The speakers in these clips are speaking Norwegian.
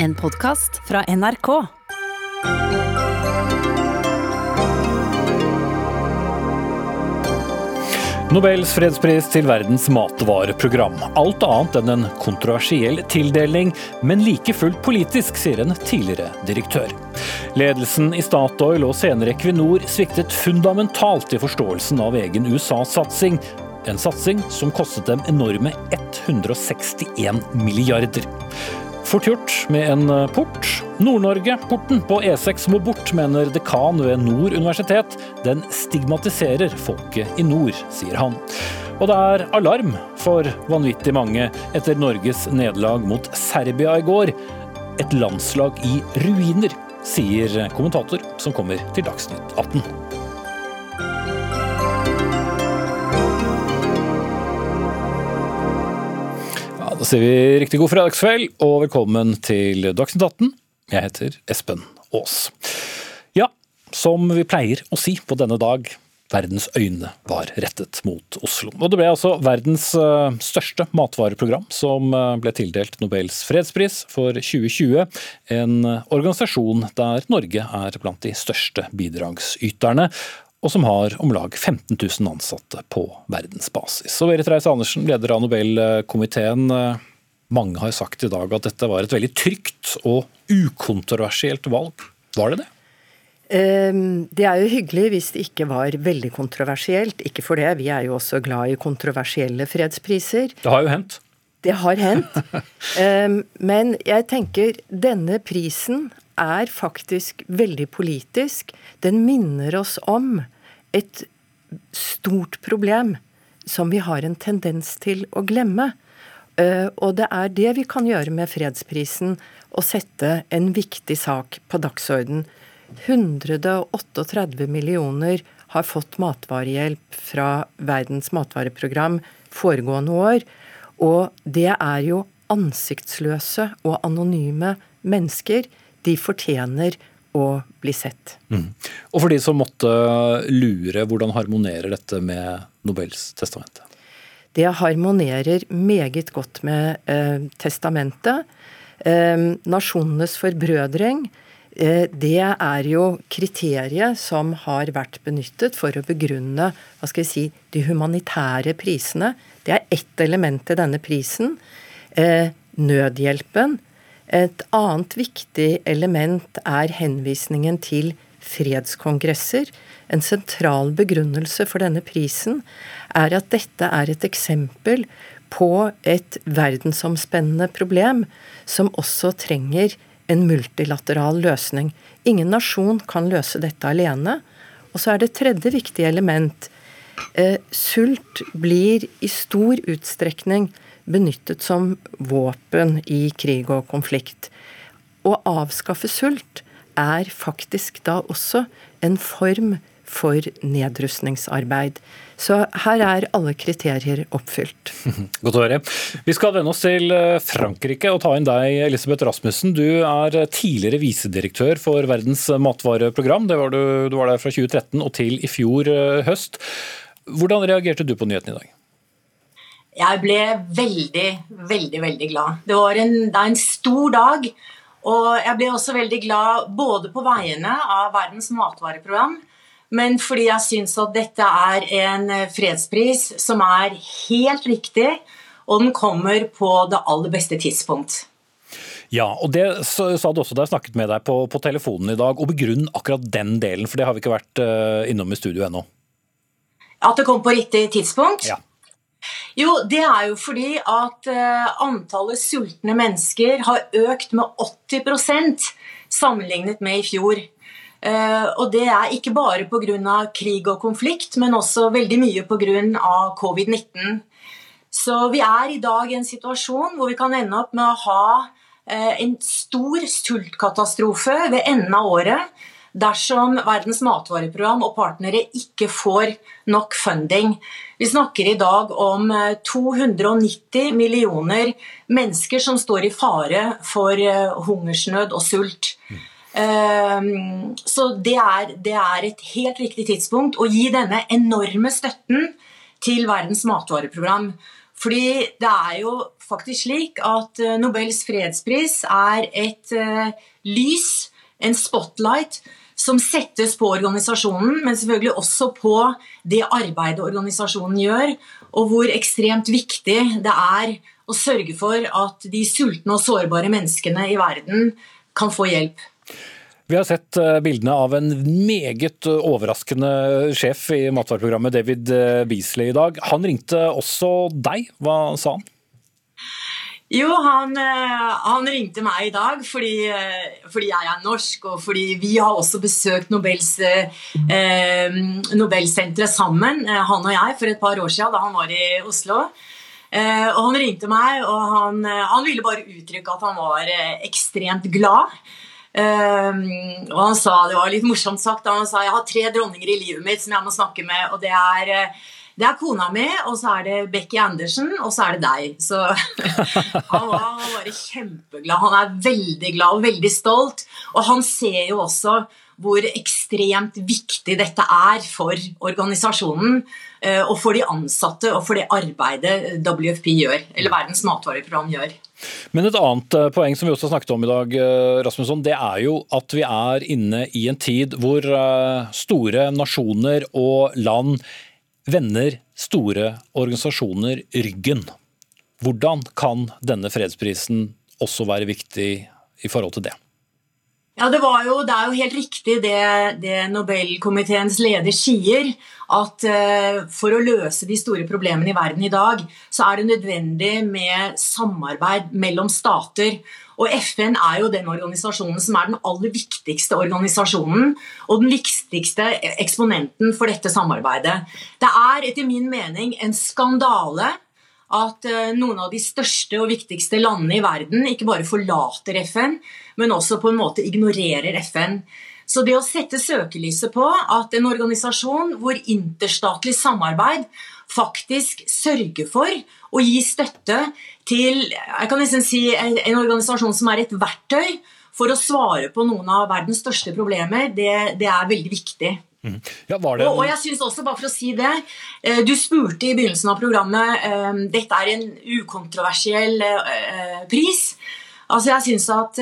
En podkast fra NRK. Nobels fredspris til verdens matvareprogram. Alt annet enn en kontroversiell tildeling, men like fullt politisk, sier en tidligere direktør. Ledelsen i Statoil og senere Equinor sviktet fundamentalt i forståelsen av egen USA-satsing. En satsing som kostet dem enorme 161 milliarder. Fort gjort med en port. Nord-Norge-porten på E6 må bort, mener dekan ved Nord universitet. Den stigmatiserer folket i nord, sier han. Og det er alarm for vanvittig mange etter Norges nederlag mot Serbia i går. Et landslag i ruiner, sier kommentator som kommer til Dagsnytt 18. sier vi riktig god fredagskveld og velkommen til Dagsnytt 18. Jeg heter Espen Aas. Ja, som vi pleier å si på denne dag, verdens øyne var rettet mot Oslo. Og det ble altså verdens eh, største matvareprogram som eh, ble tildelt Nobels fredspris for 2020. En organisasjon der Norge er blant de største bidragsyterne og som har om lag 15 000 ansatte på verdensbasis. Så Berit Reiss-Andersen, leder av Nobelkomiteen. Mange har sagt i dag at dette var et veldig trygt og ukontroversielt valg. Var det det? Ehm, det er jo hyggelig hvis det ikke var veldig kontroversielt. Ikke for det, vi er jo også glad i kontroversielle fredspriser. Det har jo hendt. Det har hendt. Ehm, men jeg tenker denne prisen er faktisk veldig politisk. Den minner oss om et stort problem som vi har en tendens til å glemme. Eh, og det er det vi kan gjøre med fredsprisen, å sette en viktig sak på dagsorden. 138 millioner har fått matvarehjelp fra Verdens matvareprogram foregående år. Og det er jo ansiktsløse og anonyme mennesker. De fortjener å bli sett. Mm. Og for de som måtte lure, hvordan harmonerer dette med Nobels testamente? Det harmonerer meget godt med eh, testamentet. Eh, nasjonenes forbrødring, eh, det er jo kriteriet som har vært benyttet for å begrunne hva skal jeg si, de humanitære prisene. Det er ett element i denne prisen. Eh, nødhjelpen. Et annet viktig element er henvisningen til fredskongresser. En sentral begrunnelse for denne prisen er at dette er et eksempel på et verdensomspennende problem som også trenger en multilateral løsning. Ingen nasjon kan løse dette alene. Og så er det tredje viktige element. Eh, sult blir i stor utstrekning benyttet som våpen i krig og konflikt. Å avskaffe sult er faktisk da også en form for nedrustningsarbeid. Så her er alle kriterier oppfylt. Godt å høre. Vi skal vende oss til eh, Frankrike og ta inn deg, Elisabeth Rasmussen. Du er tidligere visedirektør for Verdens matvareprogram. Var du, du, var der fra 2013 og til i fjor eh, høst. Hvordan reagerte du på nyheten i dag? Jeg ble veldig, veldig, veldig glad. Det, en, det er en stor dag. Og jeg ble også veldig glad både på vegne av Verdens matvareprogram, men fordi jeg syns at dette er en fredspris som er helt riktig, og den kommer på det aller beste tidspunkt. Ja, og det sa du også da jeg snakket med deg på, på telefonen i dag. Og begrunn akkurat den delen, for det har vi ikke vært uh, innom i studio ennå. At det kom på riktig tidspunkt? Ja. Jo, det er jo fordi at uh, antallet sultne mennesker har økt med 80% sammenlignet med i fjor. Uh, og det er ikke bare pga. krig og konflikt, men også veldig mye pga. covid-19. Så vi er i dag i en situasjon hvor vi kan ende opp med å ha uh, en stor sultkatastrofe ved enden av året dersom Verdens matvareprogram og partnere ikke får nok funding. Vi snakker i dag om 290 eh, millioner mennesker som står i fare for eh, hungersnød og sult. Mm. Så det er, det er et helt riktig tidspunkt å gi denne enorme støtten til Verdens matvareprogram. Fordi det er jo faktisk slik at eh, Nobels fredspris er et lys, en spotlight, som settes på organisasjonen, men selvfølgelig også på det arbeidet organisasjonen gjør, og hvor ekstremt viktig det er å sørge for at de sultne og sårbare menneskene i verden kan få hjelp. Vi har sett eh, bildene av en meget overraskende sjef i matvareprogrammet, David eh, Beasley, i dag. Han ringte også deg. Hva sa han? Jo, han, eh, han, ringte meg i dag fordi, fordi, jeg er norsk, og fordi vi har også besøkt Nobels, eh, Nobelsenteret sammen, han og jeg, for et par år siden da han var i Oslo. Eh, og Han ringte meg, og han, han ville bare uttrykke at han var ekstremt glad. Eh, og han sa, Det var litt morsomt sagt, han sa jeg har tre dronninger i livet mitt som jeg må snakke med. og det er, eh, det er kona mi, og så er det Becky Andersen, og så er det deg. Så han var, bare kjempeglad. Han er veldig glad og veldig stolt. Og han ser jo også hvor ekstremt viktig dette er for organisasjonen eh, og for de ansatte og for det arbeidet WFP gjør, eller Verdens matvareprogram gjør. Men et annet eh, poeng som vi også snakket om i dag, eh, Rasmusson, det er jo at vi er inne i en tid hvor store nasjoner og land vender store organisasjoner ryggen. Hvordan kan denne fredsprisen også være viktig i forhold til det? Ja, det, jo, det, er jo helt riktig det, det Nobelkomiteens leder sier. At uh, for å løse de store problemene i verden i dag, så er det nødvendig med samarbeid mellom stater. Og FN er jo den organisasjonen som er den aller viktigste organisasjonen og den viktigste eksponenten for dette samarbeidet. Det er etter min mening en skandale at eh, noen av de største og viktigste landene i verden ikke bare forlater FN, men også på en måte ignorerer FN. Så det å sette søkelyset på at en organisasjon hvor interstatlig samarbeid faktisk sørger for å gi støtte til jeg kan nesten si en organisasjon som er et verktøy for å svare på noen av verdens største problemer, det, det er veldig viktig. Mm. Ja, og, og, jeg synes også, bare for å si det eh, Du spurte i begynnelsen av programmet um, Dette er en ukontroversiell uh, pris. Altså jeg synes at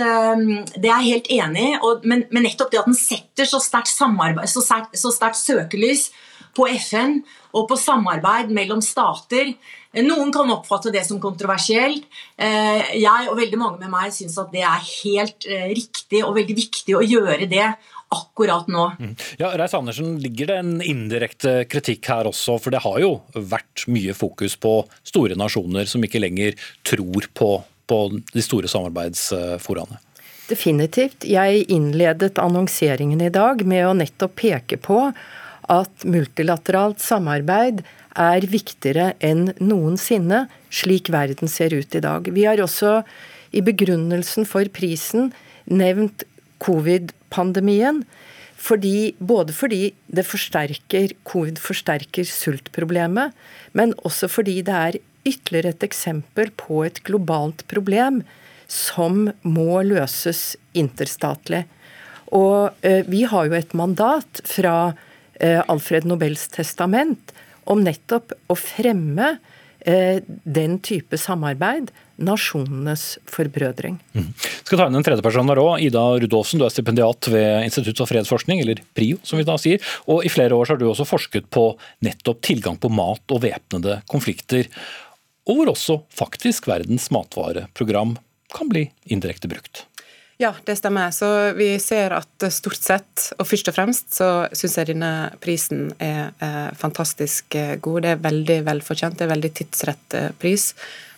Det er jeg helt enig i, men, men, nettopp det at den setter så sterkt så sterkt, så sterkt søkelys på FN og på samarbeid mellom stater. Noen kan oppfatte det som kontroversielt. Jeg og veldig mange med meg syns at det er helt riktig og veldig viktig å gjøre det akkurat nå. Mm. Ja, Reis Andersen, Ligger det en indirekte kritikk her også? For det har jo vært mye fokus på store nasjoner som ikke lenger tror på, på de store samarbeidsforaene. Definitivt. Jeg innledet annonseringen i dag med å nettopp peke på at multilateralt samarbeid er viktigere enn noensinne, slik verden ser ut i dag. Vi har også i begrunnelsen for prisen nevnt covid-pandemien. Fordi, både fordi det forsterker, covid forsterker sultproblemet, men også fordi det er ytterligere et eksempel på et globalt problem som må løses interstatlig. Og eh, vi har jo et mandat fra Alfred Nobels testament om nettopp å fremme eh, den type samarbeid nasjonenes forbrødring. Mm. Skal ta inn en tredjeperson her òg. Ida Rudolfsen, du er stipendiat ved Institutt for fredsforskning, eller PRIO som vi da sier. Og i flere år har du også forsket på nettopp tilgang på mat og væpnede konflikter. Og hvor også faktisk Verdens matvareprogram kan bli indirekte brukt. Ja, det stemmer. Så vi ser at stort sett, og først og fremst, så syns jeg denne prisen er eh, fantastisk eh, god. Det er veldig velfortjent. Det er veldig tidsrett eh, pris.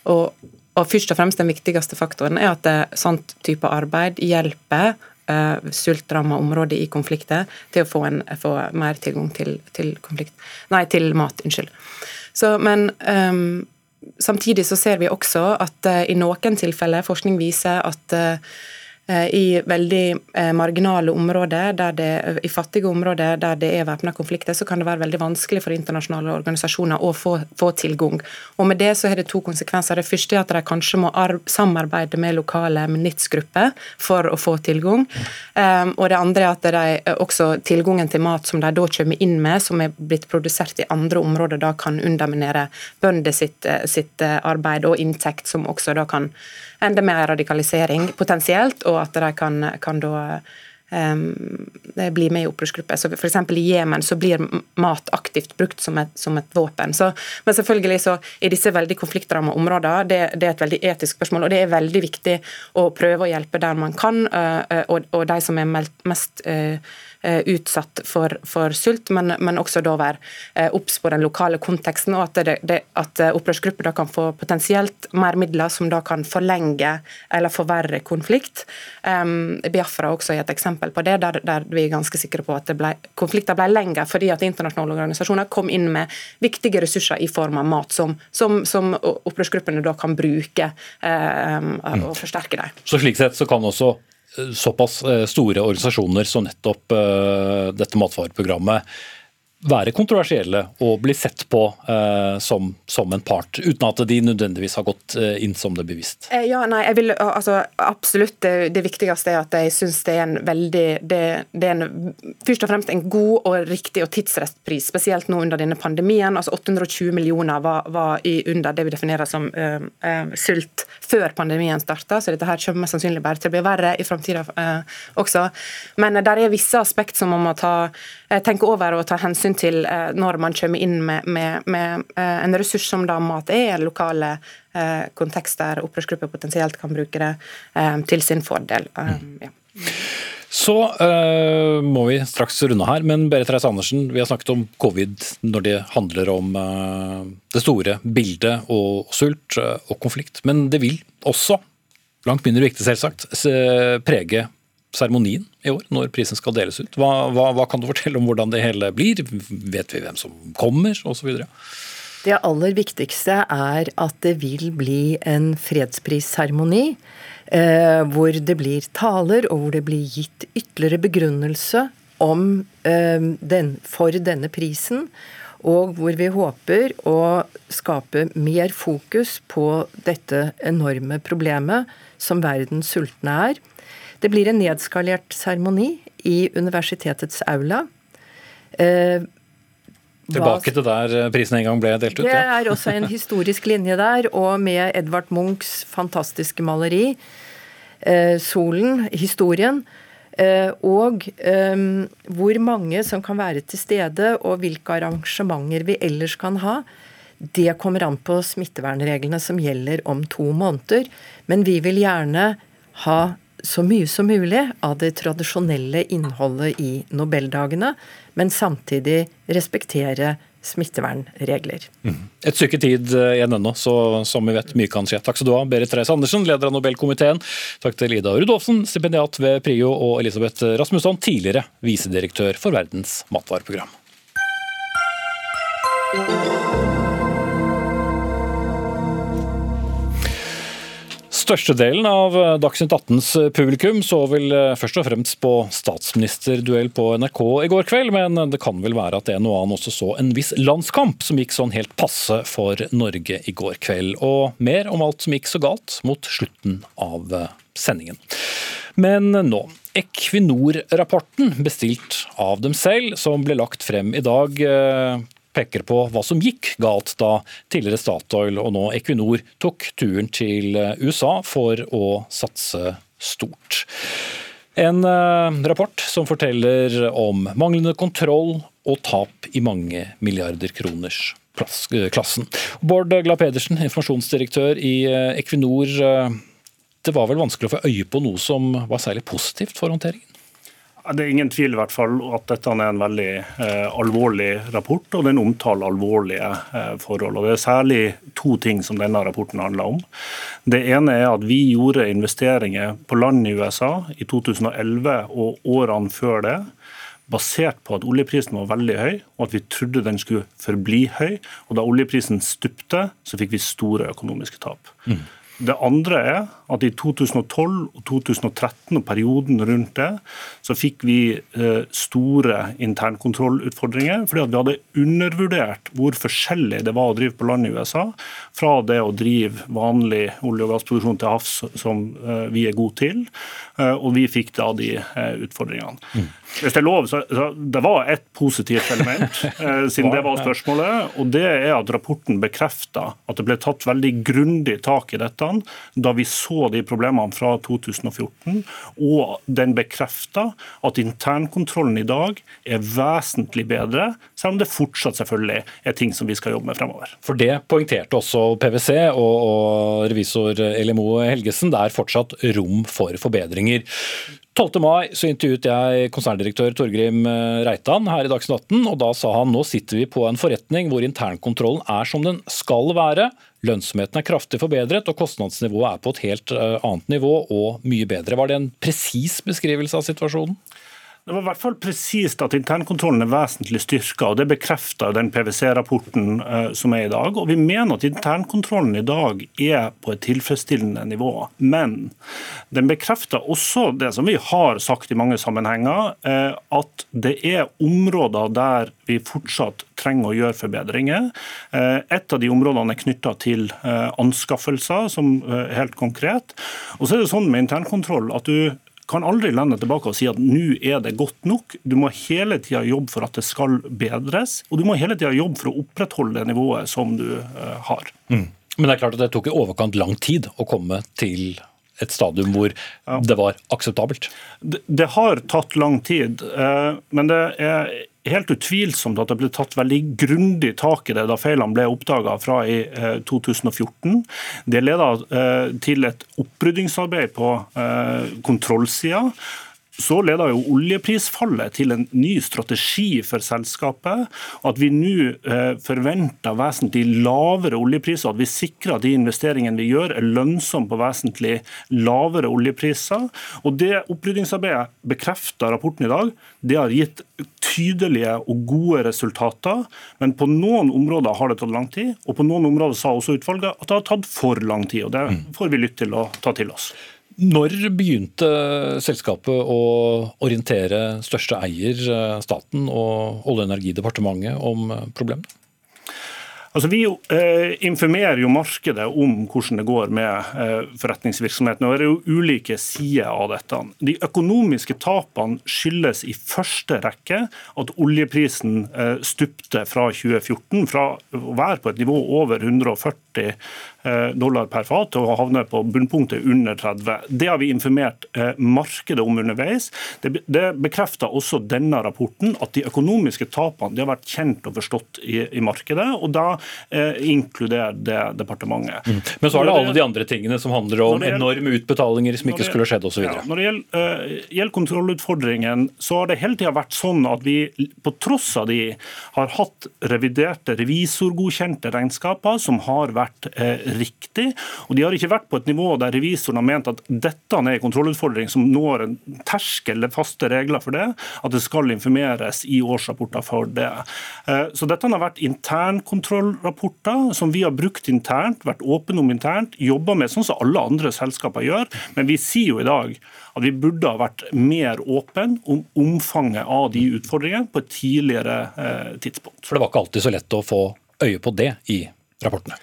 Og og først og fremst den viktigste faktoren er at det, sånt type arbeid hjelper eh, sultramma områder i konflikter til å få, en, få mer tilgang til, til, konflikt, nei, til mat. Unnskyld. Så, men um, samtidig så ser vi også at uh, i noen tilfeller forskning viser at Eh, I veldig eh, marginale områder, det, i fattige områder der det er væpna konflikter, så kan det være veldig vanskelig for internasjonale organisasjoner å få, få, tilgang. Og Med det så har det to konsekvenser. Det første er at de kanskje må samarbeide med lokale MNITS-grupper for å få tilgang. Um, og det andre er at de, eh, også tilgangen til mat som de da kommer inn med, som er blitt produsert i andre områder, da kan underminere bønder sitt, sitt arbeid og inntekt, som også da kan enda mer radikalisering potensielt, og at de kan, kan da um, bli med i opprørsgrupper. Så F.eks. i Jemen så blir mat aktivt brukt som et, som et våpen. Så, men selvfølgelig så er disse veldig konfliktrammede områder det, det, er et veldig etisk spørsmål, og det er veldig viktig å prøve å hjelpe der man kan, uh, og, og de som er mest uh, utsatt for, for sult, men, men, også da være eh, obs på den lokale konteksten, og at, det, det, at eh, opprørsgrupper da kan få potensielt mer midler som da kan forlenge eller forverre konflikt. Um, Biafra også er et eksempel på det, der, der vi er ganske sikre på at ble, konflikter ble lengre fordi at internasjonale organisasjoner kom inn med viktige ressurser i form av mat, som, som, som opprørsgruppene da kan bruke um, og forsterke dem. Så slik sett så kan også såpass eh, store organisasjoner som nettopp eh, dette matvareprogrammet være kontroversielle og bli sett på eh, som, som, en part, uten at de nødvendigvis har gått eh, inn som det bevisst? Eh, ja, nei, jeg vil altså, Absolutt. Det, det, viktigste er at jeg syns det er en veldig det, det, er en, Først og fremst en god og riktig og tidsrett spesielt nå under denne pandemien. altså 820 millioner var, var i, under det vi definerer som uh, uh, sult før pandemien starta, så dette her kommer sannsynlig bare til å bli verre i framtida også. Men der er visse aspekt som man må ta, tenke over og ta hensyn hensyn til eh, når man kommer inn med, med, med eh, en ressurs som da mat er, lokale eh, kontekst der opprørsgrupper potensielt kan bruke det til sin fordel. Mm. Ja. Så uh, må vi straks runde her, men Berit Reiss-Andersen, vi har snakket om covid når det handler om uh, det store bildet og sult og konflikt. Men det vil også, langt mindre viktig selvsagt, prege seremonien i år, når prisen skal deles ut. Hva, hva, hva, kan du fortelle om hvordan det hele blir? Vet vi hvem som kommer, osv.? Det aller viktigste er at det vil bli en fredsprisseremoni. Eh, hvor det blir taler, og hvor det blir gitt ytterligere begrunnelse om, eh, den, for denne prisen. Og hvor vi håper å skape mer fokus på dette enorme problemet som verdens sultne er. Det blir en nedskalert seremoni i universitetets aula. Eh, Tilbake til der eh, prisen en gang ble delt ut? Det er også en historisk linje der, og med Edvard Munchs fantastiske maleri, eh, 'Solen', historien. Eh, og eh, hvor mange som kan være til stede, og hvilke arrangementer vi ellers kan ha. Det kommer an på smittevernreglene som gjelder om to måneder. Men vi vil gjerne ha så mye som mulig av det tradisjonelle innholdet i Nobeldagene, men samtidig respektere smittevernregler. Mm. Et stykke tid eh, igjen ennå, så som vi vet, mye kan skje. Takk skal du ha, Berit Reiss Andersen, leder av Nobelkomiteen. Takk til Ida Rudolfsen, stipendiat ved Prio, og Elisabeth Rasmusson, tidligere visedirektør for Verdens matvareprogram. Størstedelen av eh, Dagsnytt 18s eh, publikum så vel eh, først og fremst på statsministerduell på NRK i går kveld, men det kan vel være at en og annen også så en viss landskamp som gikk sånn helt passe for Norge i går kveld. Og mer om alt som gikk så galt mot slutten av sendingen. Men nå. Equinor-rapporten, bestilt av dem selv, som ble lagt frem i dag, peker på hva som gikk galt da tidligere Statoil og nå Equinor tok turen til eh, USA for å satse stort. En eh, rapport som forteller om manglende kontroll og tap i mange milliarder kroners eh, klassen. Bård Glad Pedersen, informasjonsdirektør i Equinor. Det var vel vanskelig å få øye på noe som var særlig positivt for håndteringen? Det er ingen tvil i hvert fall at dette er en veldig eh, alvorlig rapport, og den omtaler alvorlige eh, forhold. Og Det er særlig to ting som denne rapporten handler om. Det ene er at vi gjorde investeringer på land i USA i 2011 og årene før det basert på at oljeprisen var veldig høy, og at vi trodde den skulle forbli høy. Og Da oljeprisen stupte, så fikk vi store økonomiske tap. Mm. Det andre er at i 2012 og 2013 og perioden rundt det, så fikk vi eh, store internkontrollutfordringer. Fordi at vi hadde undervurdert hvor forskjellig det var å drive på land i USA fra det å drive vanlig olje- og gassproduksjon til havs, som eh, vi er gode til. Eh, og vi fikk da de utfordringene. Mm. Hvis det er lov, så, så Det var ett positivt element, siden det var spørsmålet. og Det er at rapporten bekrefter at det ble tatt veldig grundig tak i dette da vi så de problemene fra 2014. Og den bekrefter at internkontrollen i dag er vesentlig bedre, selv om det fortsatt selvfølgelig er ting som vi skal jobbe med fremover. For det poengterte også PwC og, og revisor Elimo Helgesen. Det er fortsatt rom for forbedringer. 12. mai så intervjuet jeg konserndirektør Torgrim eh, Reitan her i Dagsnytt 18, og da sa han nå sitter vi på en forretning hvor internkontrollen er som den skal være. Lønnsomheten er kraftig forbedret, og kostnadsnivået er på et helt eh, annet nivå og mye bedre. Var det en presis beskrivelse av situasjonen? Det var i hvert fall presist at internkontrollen er vesentlig styrka, og det bekrefter den PwC-rapporten uh, som er i dag. Og vi mener at internkontrollen i dag er på et tilfredsstillende nivå. Men den bekrefter også det som vi har sagt i mange sammenhenger, uh, at det er områder der vi fortsatt trenger å gjøre forbedringer. Uh, et av de områdene er knytta til anskaffelser, som helt konkret. Og så er det sånn med internkontroll at du kan aldri lande tilbake og si at nå er det godt nok. Du må hele tida jobbe for at det skal bedres, og du må hele tida jobbe for å opprettholde det nivået som du uh, har. Mm. Men det er klart at det tok i overkant lang tid å komme til et stadium hvor det var akseptabelt? Det, det, har tatt lang tid, uh, men det er helt utvilsomt at det ble tatt veldig grundig tak i det da feilene ble oppdaga fra i 2014. Eh, det leda eh, til et oppryddingsarbeid på eh, kontrollsida så leder jo oljeprisfallet til en ny strategi for selskapet. At vi nå eh, forventer vesentlig lavere oljepriser. At vi sikrer at de investeringene vi gjør er lønnsomme på vesentlig lavere oljepriser. Og Det oppryddingsarbeidet bekrefter rapporten i dag. Det har gitt tydelige og gode resultater. Men på noen områder har det tatt lang tid, og på noen områder sa også utvalget at det har tatt for lang tid. og Det mm. får vi lytte til å ta til oss. Når begynte selskapet å orientere største eier, eh, staten og Olje- og energidepartementet om eh, problemene? Altså, vi eh, informerer jo markedet om hvordan det går med eh, forretningsvirksomheten. og Det er jo ulike sider av dette. De økonomiske tapene skyldes i første rekke at oljeprisen eh, stupte fra 2014, fra å være på et nivå over 140 Eh, dollar per fat og havne på bunnpunktet under 30. Det har vi informert eh, markedet om underveis. Det, det bekrefter også denne rapporten at de økonomiske tapene de har vært kjent og forstått i, i markedet, og da eh, inkluderer det departementet. Mm. Men så er det alle de andre tingene som handler om gjelder, enorme utbetalinger som ikke skulle skjedd osv. Ja, når det gjelder, uh, gjelder kontrollutfordringen, så har det hele tida vært sånn at vi på tross av de har hatt reviderte revisorgodkjente regnskaper som har vært uh, riktig. Og de har ikke vært på et nivå der revisoren har ment at dette er en kontrollutfordring som når en terskel eller faste regler for det, at det skal informeres i årsrapporter for det. Eh, så dette har vært internkontrollrapporter som vi har brukt internt, vært åpne om internt, jobba med sånn som alle andre selskaper gjør. Men vi sier jo i dag at vi burde ha vært mer åpne om omfanget av de utfordringene på et tidligere eh, tidspunkt. For det var ikke alltid så lett å få øye på det i rapportene?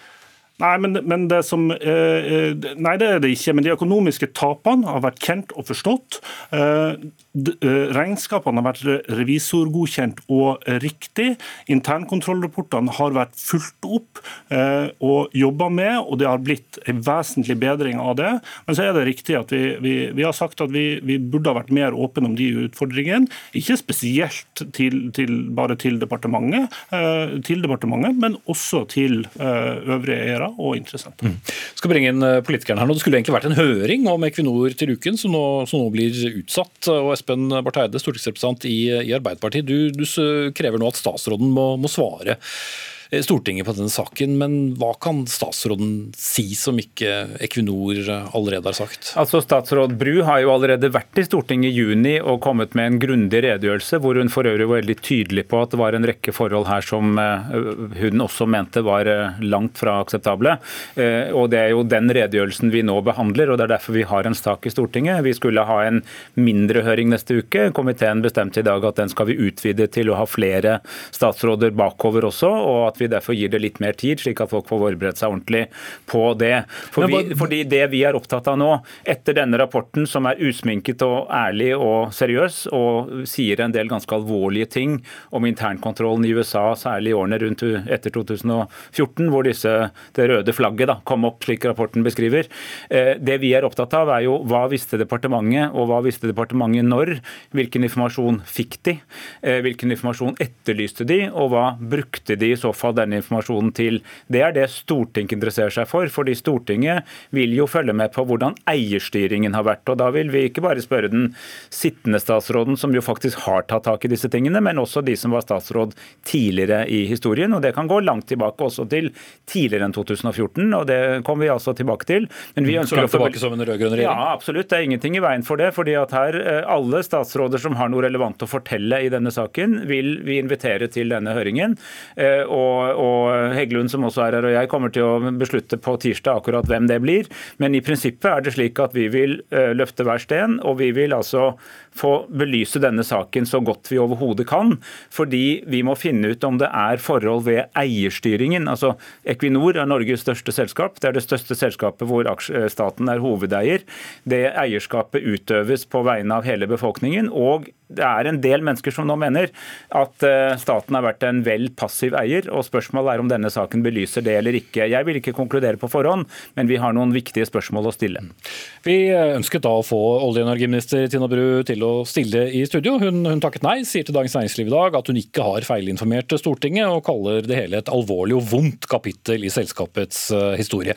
Nei, men, men det som, eh, eh, nei, det er det ikke. Men de økonomiske tapene har vært kjent og forstått. Eh, regnskapene har vært revisorgodkjent og riktig. Internkontrollrapportene har vært fulgt opp og jobba med, og det har blitt en vesentlig bedring av det. Men så er det riktig at vi, vi, vi har sagt at vi, vi, burde ha vært mer åpne om de utfordringene. Ikke spesielt til, til, bare til departementet, til departementet, men også til øvrige eiere være, og interessant. Mm. Skal bringe inn politikeren politikerne her nå. Det skulle egentlig vært en høring om Equinor til uken, som nå, som nå blir utsatt. Og Espen Barth Eide, stortingsrepresentant i, i Arbeiderpartiet, du, du, krever nå at statsråden må, må svare. Eh, Stortinget på denne saken, men hva kan statsråden si som ikke Equinor allerede har sagt? Altså Statsråd Bru har jo allerede vært i Stortinget i juni og kommet med en grundig redegjørelse, hvor hun for øvrig var veldig tydelig på at det var en rekke forhold her som hun også mente var langt fra akseptable. Og Det er jo den redegjørelsen vi nå behandler, og det er derfor vi har en sak i Stortinget. Vi skulle ha en mindre høring neste uke. Komiteen bestemte i dag at den skal vi utvide til å ha flere statsråder bakover også, og at vi derfor gir det litt mer tid, slik at folk får forberedt seg ordentlig på det. For vi, fordi det vi er opptatt av nå, etter denne rapporten som er usminket og ærlig og seriøs, og sier en del ganske alvorlige ting om internkontrollen i USA, særlig i årene rundt etter 2014, hvor disse, det røde flagget da, kom opp, slik rapporten beskriver. Eh, det vi er opptatt av, er jo hva visste departementet, og hva visste departementet når? Hvilken informasjon fikk de? Eh, hvilken informasjon etterlyste de, og hva brukte de i så fall denne informasjonen til? Det er det Stortinget interesserer seg for, fordi Stortinget vil jo følge med på hvordan eierstyringen har vært. og Da vil vi ikke bare spørre den sittende statsråden, som jo faktisk har tatt tak i disse tingene, men også de som var statsråd tidligere i historien. og Det kan gå langt tilbake, også til tidligere enn 2014, og det kommer vi altså tilbake til. Men vi ønsker Så langt tilbake som en rød-grønn regjering? Ja, absolutt. Det er ingenting i veien for det. fordi at her eh, Alle statsråder som har noe relevant å fortelle i denne saken, vil vi invitere til denne høringen. Eh, og, og Heggelund, som også er her, og jeg kommer til å beslutte på tirsdag akkurat hvem det blir. Men i prinsippet er det slik at vi vil eh, løfte hver sten, og vi vil altså få belyse denne saken så godt vi overhodet kan. Fordi vi må finne ut om det er forhold ved eierstyringen. Altså Equinor er Norges største selskap. Det er det største selskapet hvor staten er hovedeier. Det eierskapet utøves på vegne av hele befolkningen. og det er en del mennesker som nå mener at eh, staten har vært en vel passiv eier, og spørsmålet er om denne saken belyser det eller ikke. Jeg vil ikke konkludere på forhånd, men vi har noen viktige spørsmål å stille. Vi ønsket da å få olje- og energiminister Tina Bru til å stille i studio. Hun, hun takket nei, sier til Dagens Næringsliv i dag at hun ikke har feilinformert Stortinget, og kaller det hele et alvorlig og vondt kapittel i selskapets uh, historie.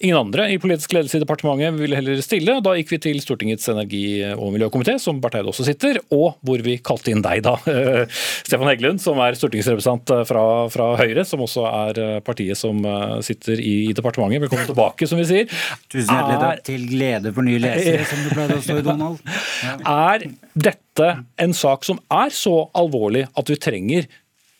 Ingen andre i politisk ledelse i departementet ville heller stille. Da gikk vi til Stortingets energi- og miljøkomité, som Barth også sitter, og hvor vi kalte inn deg, da. Stefan Heggelund, som er stortingsrepresentant fra, fra, Høyre, som også er partiet som eh, sitter i departementet. Velkommen tilbake, som vi sier. Tusen hjertelig takk. Til glede for nye lesere, som du pleide å stå i Donald. Ja. Er dette en sak som er så alvorlig at vi trenger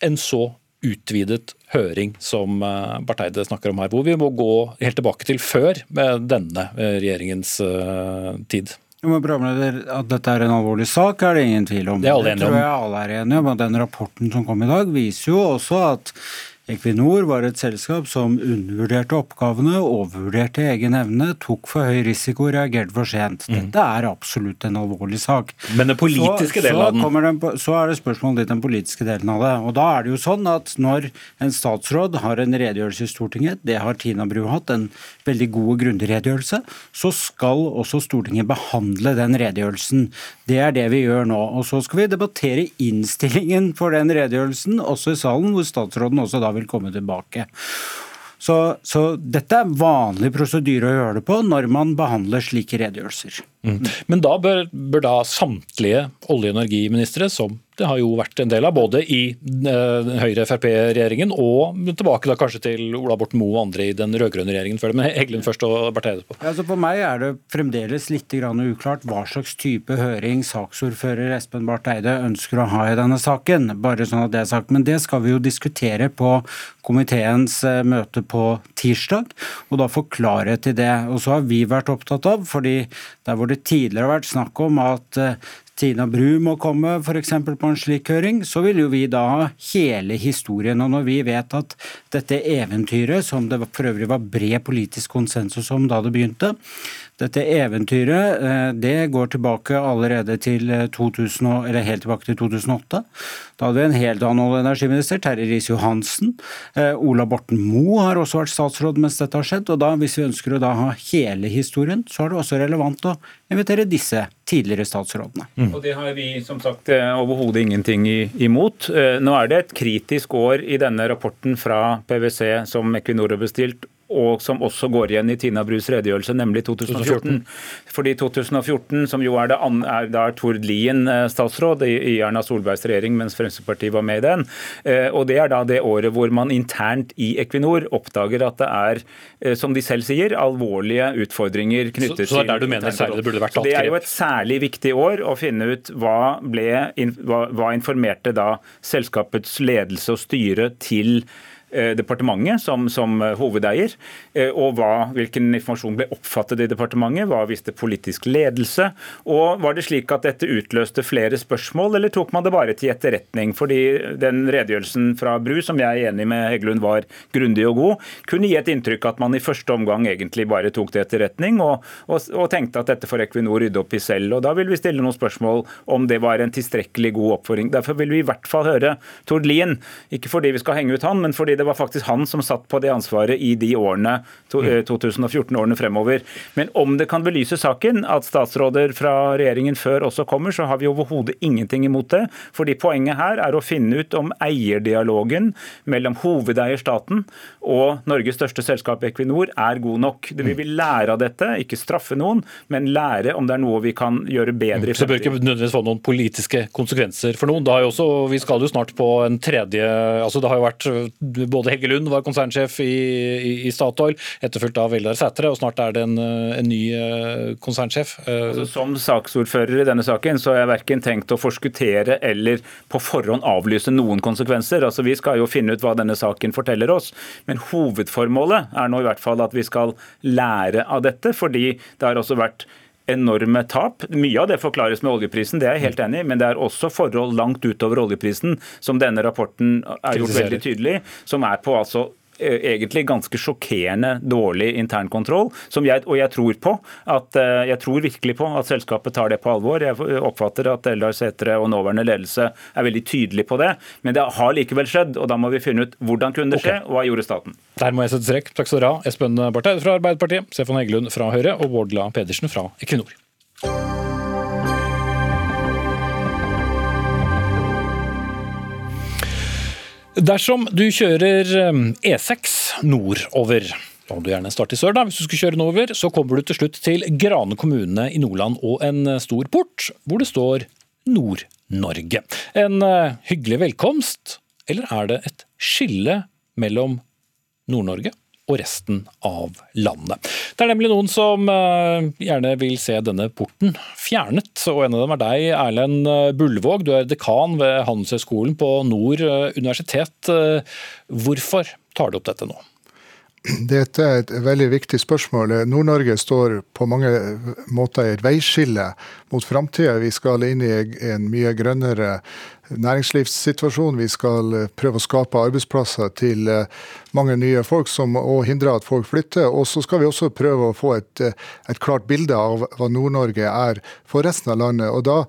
en så utvidet høring som Bartheide snakker om her, hvor vi må gå helt tilbake til før med denne eh, regjeringens eh, programleder, At dette er en alvorlig sak, er det ingen tvil om. Det, er alle enige om. det tror jeg alle er enige om. Den rapporten som kom i dag, viser jo også at Equinor var et selskap som undervurderte oppgavene, overvurderte egen evne, tok for høy risiko og reagerte for sent. Mm. Dette er absolutt en alvorlig sak. Men den politiske så, delen av den? den? Så er det spørsmålet litt den politiske delen av det. Og da er det jo sånn at når en statsråd har en redegjørelse i Stortinget, det har Tina Bru hatt, en veldig god og grundig redegjørelse, så skal også Stortinget behandle den redegjørelsen. Det er det vi gjør nå. Og så skal vi debattere innstillingen for den redegjørelsen, også i salen, hvor statsråden også da vil vil komme tilbake. Så, så, dette er vanlig prosedyre å gjøre det på når man behandler slike redegjørelser. Mm. Men da bør, bør, da samtlige olje- og energiministre, som det har jo vært en del av, både i uh, Høyre-Frp-regjeringen og tilbake da kanskje til Ola Borten Moe og andre i den rød-grønne regjeringen før det. Men Heggelund først og Barth Eide på. Ja, altså for meg er det fremdeles litt uklart hva slags type høring saksordfører Espen Barth Eide ønsker å ha i denne saken. Bare sånn at det er sagt. Men det skal vi jo diskutere på komiteens eh, møte på tirsdag, og da få klarhet i det. Og så har vi vært opptatt av, fordi der hvor det tidligere har vært snakk om at eh, Tina Bru må komme f.eks. på en slik høring, så vil jo vi da ha hele historien. Og når vi vet at dette eventyret, som det for øvrig var bred politisk konsensus om da det begynte, dette eventyret eh, det går tilbake allerede til 2000, eh, eller helt tilbake til 2008. Da hadde vi en helt annen olje- og energiminister, Terje Riis-Johansen. Eh, Ola Borten Moe har også vært statsråd mens dette har skjedd. og da, Hvis vi ønsker å da ha hele historien, så er det også relevant å invitere disse tidligere statsrådene. Mm. Og Det har vi som sagt overhodet ingenting imot. Nå er det et kritisk år i denne rapporten fra PwC som Equinor har bestilt og som også går igjen i Tina Brus redegjørelse, nemlig 2014. 2014. Fordi 2014, som jo er, det, er da Tord Lien eh, statsråd i, i Erna Solbergs regjering, mens Fremskrittspartiet var med i den, eh, og det er da det året hvor man internt i Equinor oppdager at det er, eh, som de selv sier, alvorlige utfordringer knyttet til Så, så det er der du mener særlig det burde vært tatt grep? Det er jo et særlig viktig år å finne ut hva, ble, hva, hva informerte da selskapets ledelse og styre til departementet som, som eh, hovedeier, eh, og hva, hvilken informasjon ble oppfattet i departementet, hva visste politisk ledelse, og var det slik at dette utløste flere spørsmål, eller tok man det bare til etterretning? Fordi den redegjørelsen fra Bru, som jeg er enig med Heggelund var grundig og god, kunne gi et inntrykk at man i første omgang egentlig bare tok det etterretning, og, og, og tenkte at dette får Equinor rydde opp i selv. Og Da vil vi stille noen spørsmål om det var en tilstrekkelig god oppfordring. Derfor vil vi i hvert fall høre Tord Lien, ikke fordi vi skal henge ut han, men fordi det var faktisk han som satt på det ansvaret i de årene, 2014-årene mm. eh, fremover. Men om det kan belyse saken at statsråder fra regjeringen før også kommer, så har vi overhodet ingenting imot det. Fordi poenget her er å finne ut om eierdialogen mellom hovedeier staten og Norges største selskap Equinor er god nok. Vi vil lære av dette, ikke straffe noen, men lære om det er noe vi kan gjøre bedre i fremtiden. Så det bør ikke nødvendigvis få noen politiske konsekvenser for noen. Også, vi skal jo snart på en tredje altså Det har jo vært både Helge Lund var konsernsjef i, i, i Statoil, etterfulgt av Veldar Sætre, og snart er det en, en ny uh, konsernsjef. Uh, altså, som saksordfører i denne saken så har jeg verken tenkt å forskuttere eller på forhånd avlyse noen konsekvenser. Altså, vi skal jo finne ut hva denne saken forteller oss, men hovedformålet er nå i hvert fall at vi skal lære av dette, fordi det har også vært enorme tap. Mye av det forklares med oljeprisen, det er jeg helt enig i, men det er også forhold langt utover oljeprisen, som denne rapporten er gjort veldig tydelig, som er på altså egentlig ganske sjokkerende dårlig internkontroll. Jeg, og jeg tror på at, eh, jeg tror virkelig på at selskapet tar det på alvor. Jeg oppfatter at Eldar Sætre og nåværende ledelse er veldig tydelig på det. Men det har likevel skjedd, og da må vi finne ut hvordan kunne det skje, okay. og hva gjorde staten. Der må jeg sette strekk. Takk skal dere ha. Espen Barth Eide fra Arbeiderpartiet, Stefan Heggelund fra Høyre og Bård Glad Pedersen fra Equinor. Dersom du kjører E6 eh, e nordover, om du gjerne starter sør, da. Hvis du skulle kjøre nordover, så kommer du til slutt til Grane kommune i Nordland og en eh, stor port hvor det står Nord-Norge. En eh, hyggelig velkomst, eller er det et skille mellom Nord-Norge og resten av landet. Det er nemlig noen som eh, gjerne vil se denne porten fjernet, og en av dem er deg, Erlend Bullvåg. Du er dekan ved Handelshøyskolen på Nord universitet. Hvorfor tar du opp dette nå? Dette er et veldig viktig spørsmål. Nord-Norge står på mange måter i et veiskille mot framtida. Vi skal inn i en mye grønnere næringslivssituasjon. Vi skal prøve å skape arbeidsplasser til mange nye folk som, og hindre at folk flytter. Og så skal vi også prøve å få et, et klart bilde av hva Nord-Norge er for resten av landet. Og da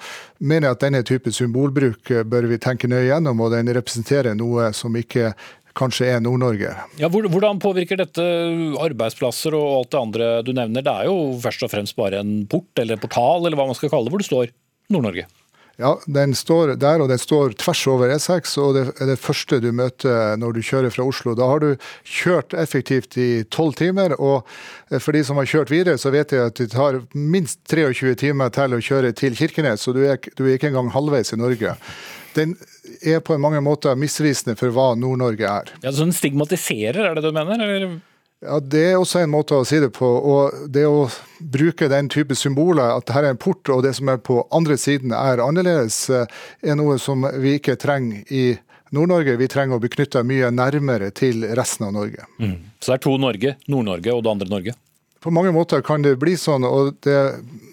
mener jeg at denne type symbolbruk bør vi tenke nøye gjennom, og den representerer noe som ikke kanskje er Nord-Norge. Ja, hvordan påvirker dette arbeidsplasser og alt det andre du nevner? Det er jo først og fremst bare en port eller portal eller hva man skal kalle det, hvor det står Nord-Norge. Ja, den står der, og den står tvers over E6. og Det er det første du møter når du kjører fra Oslo. Da har du kjørt effektivt i tolv timer. og For de som har kjørt videre, så vet jeg at det tar minst 23 timer til å kjøre til Kirkenes. Så du er, du er ikke engang halvveis i Norge den er på mange måter misvisende for hva Nord-Norge er. Ja, Så den stigmatiserer, er det du mener? Eller? Ja, Det er også en måte å si det på. og Det å bruke den type symboler, at dette er en port og det som er på andre siden er annerledes, eh, er noe som vi ikke trenger i Nord-Norge. Vi trenger å bli knytta mye nærmere til resten av Norge. Mm. Så det er to Norge, Nord-Norge og det andre Norge? På mange måter kan det bli sånn, og det,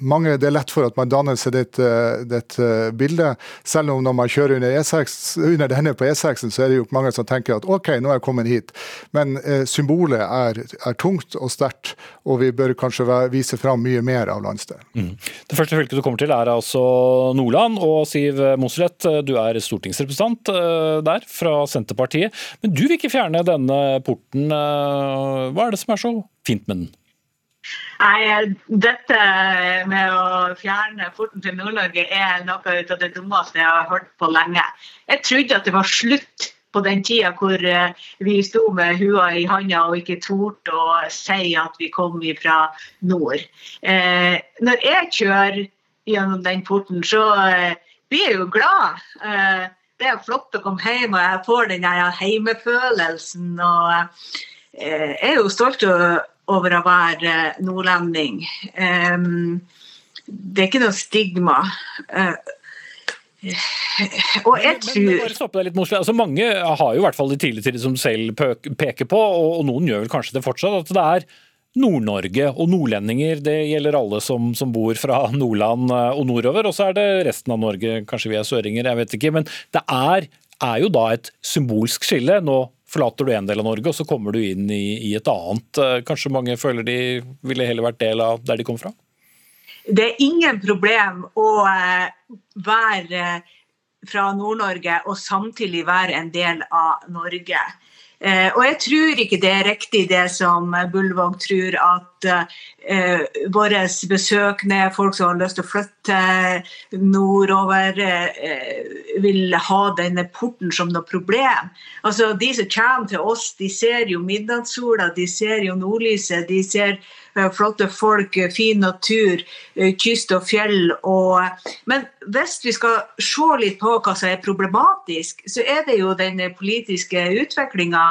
mange, det er lett for at man danner seg dette, dette bildet. Selv om når man kjører under, E6, under denne på E6, så er det jo mange som tenker at OK, nå er jeg kommet hit. Men eh, symbolet er, er, tungt og sterkt, og vi bør kanskje vise fram mye mer av landsdelen. Mm. Det første fylket du kommer til er altså Nordland, og Siv Mossleth, du er stortingsrepresentant eh, der fra Senterpartiet. Men du vil ikke fjerne denne porten. Eh, hva er det som er så fint med den? Nei, Dette med å fjerne porten til Nord-Norge er noe av det dummeste jeg har hørt på lenge. Jeg trodde at det var slutt på den tida hvor vi sto med hua i handa og ikke torde å si at vi kom fra nord. Når jeg kjører gjennom den porten, så blir jeg jo glad. Det er flott å komme hjem, og jeg får den heimefølelsen. og Jeg er jo stolt over å være nordlending. Det er ikke noe stigma. Og jeg tror men, men altså, Mange har jo i hvert fall de tidligere tider som selv peker på, og, noen gjør vel kanskje det fortsatt, at det er Nord-Norge og nordlendinger. Det gjelder alle som, som, bor fra Nordland og nordover. Og så er det resten av Norge, kanskje vi er søringer, jeg vet ikke. Men det er, er jo da et symbolsk skille. Nå forlater du en del av Norge, og så kommer du inn i, i et annet. Kanskje mange føler de ville heller vært del av der de kom fra? Det er ingen problem å eh, være fra Nord-Norge og samtidig være en del av Norge. Eh, og jeg tror ikke det er riktig det som Bullvåg tror, at eh, våre besøkende, folk som har lyst til å flytte nordover, eh, vil ha denne porten som noe problem. Altså De som kommer til oss, de ser jo midnattssola, de ser jo nordlyset, de ser flotte folk, eh, fin natur, eh, kyst og fjell. Og, men hvis vi skal se litt på hva som er problematisk, så er det jo den politiske utviklinga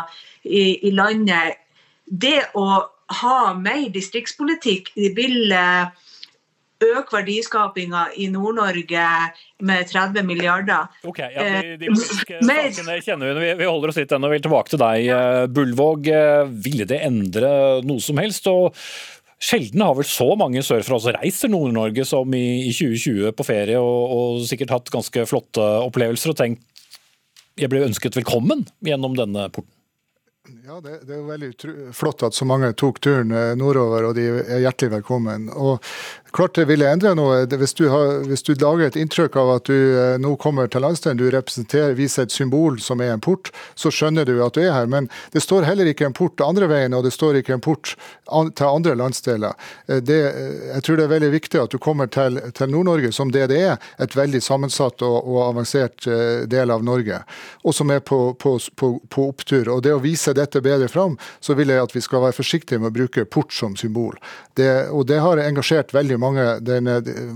i, i, landet. Det å ha mer distriktspolitikk vil øke verdiskapinga i Nord-Norge med 30 milliarder. Ok, ja, De, de sakene kjenner vi, vi holder oss litt ennå. Vil tilbake til deg, Bullvåg. Ville det endre noe som helst? Og Sjelden har vel så mange sørfra også reist til Nord-Norge som i, i, 2020 på ferie, og, og, sikkert hatt ganske flotte opplevelser og tenkt jeg ble ønsket velkommen gjennom denne porten. Ja, det, det, er jo veldig flott at så mange tok turen eh, nordover, og de er hjertelig velkommen. Og klart det ville endre noe. Hvis du, har, hvis du, lager et inntrykk av at du eh, nå kommer til landsdelen, du representerer, viser et symbol som er en port, så skjønner du at du er her. Men det står heller ikke en port andre veien, og det står ikke en port til andre landsdeler. Eh, det, jeg tror det er veldig viktig at du kommer til, til Nord-Norge som det det er, et veldig sammensatt og, og avansert del av Norge, og som er på, på, på, på opptur. Og det å vise dette bedre fram, så vil jeg at vi skal være forsiktige med å bruke port som symbol. Det, og det har engasjert veldig mange. Den,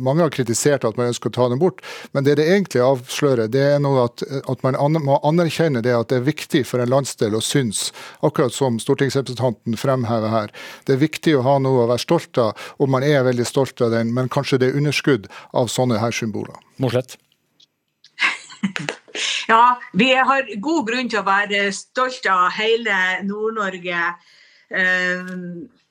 mange har kritisert at man ønsker å ta den bort, men det det egentlig avslører, det er noe at, at man an, må anerkjenne det at det er viktig for en landsdel å synes, akkurat som stortingsrepresentanten fremhever her. Det er viktig å ha noe å være stolt av, og man er veldig stolt av den, men kanskje det er underskudd av sånne her symboler. Morslett. Ja, vi har god grunn til å være stolt av hele Nord-Norge.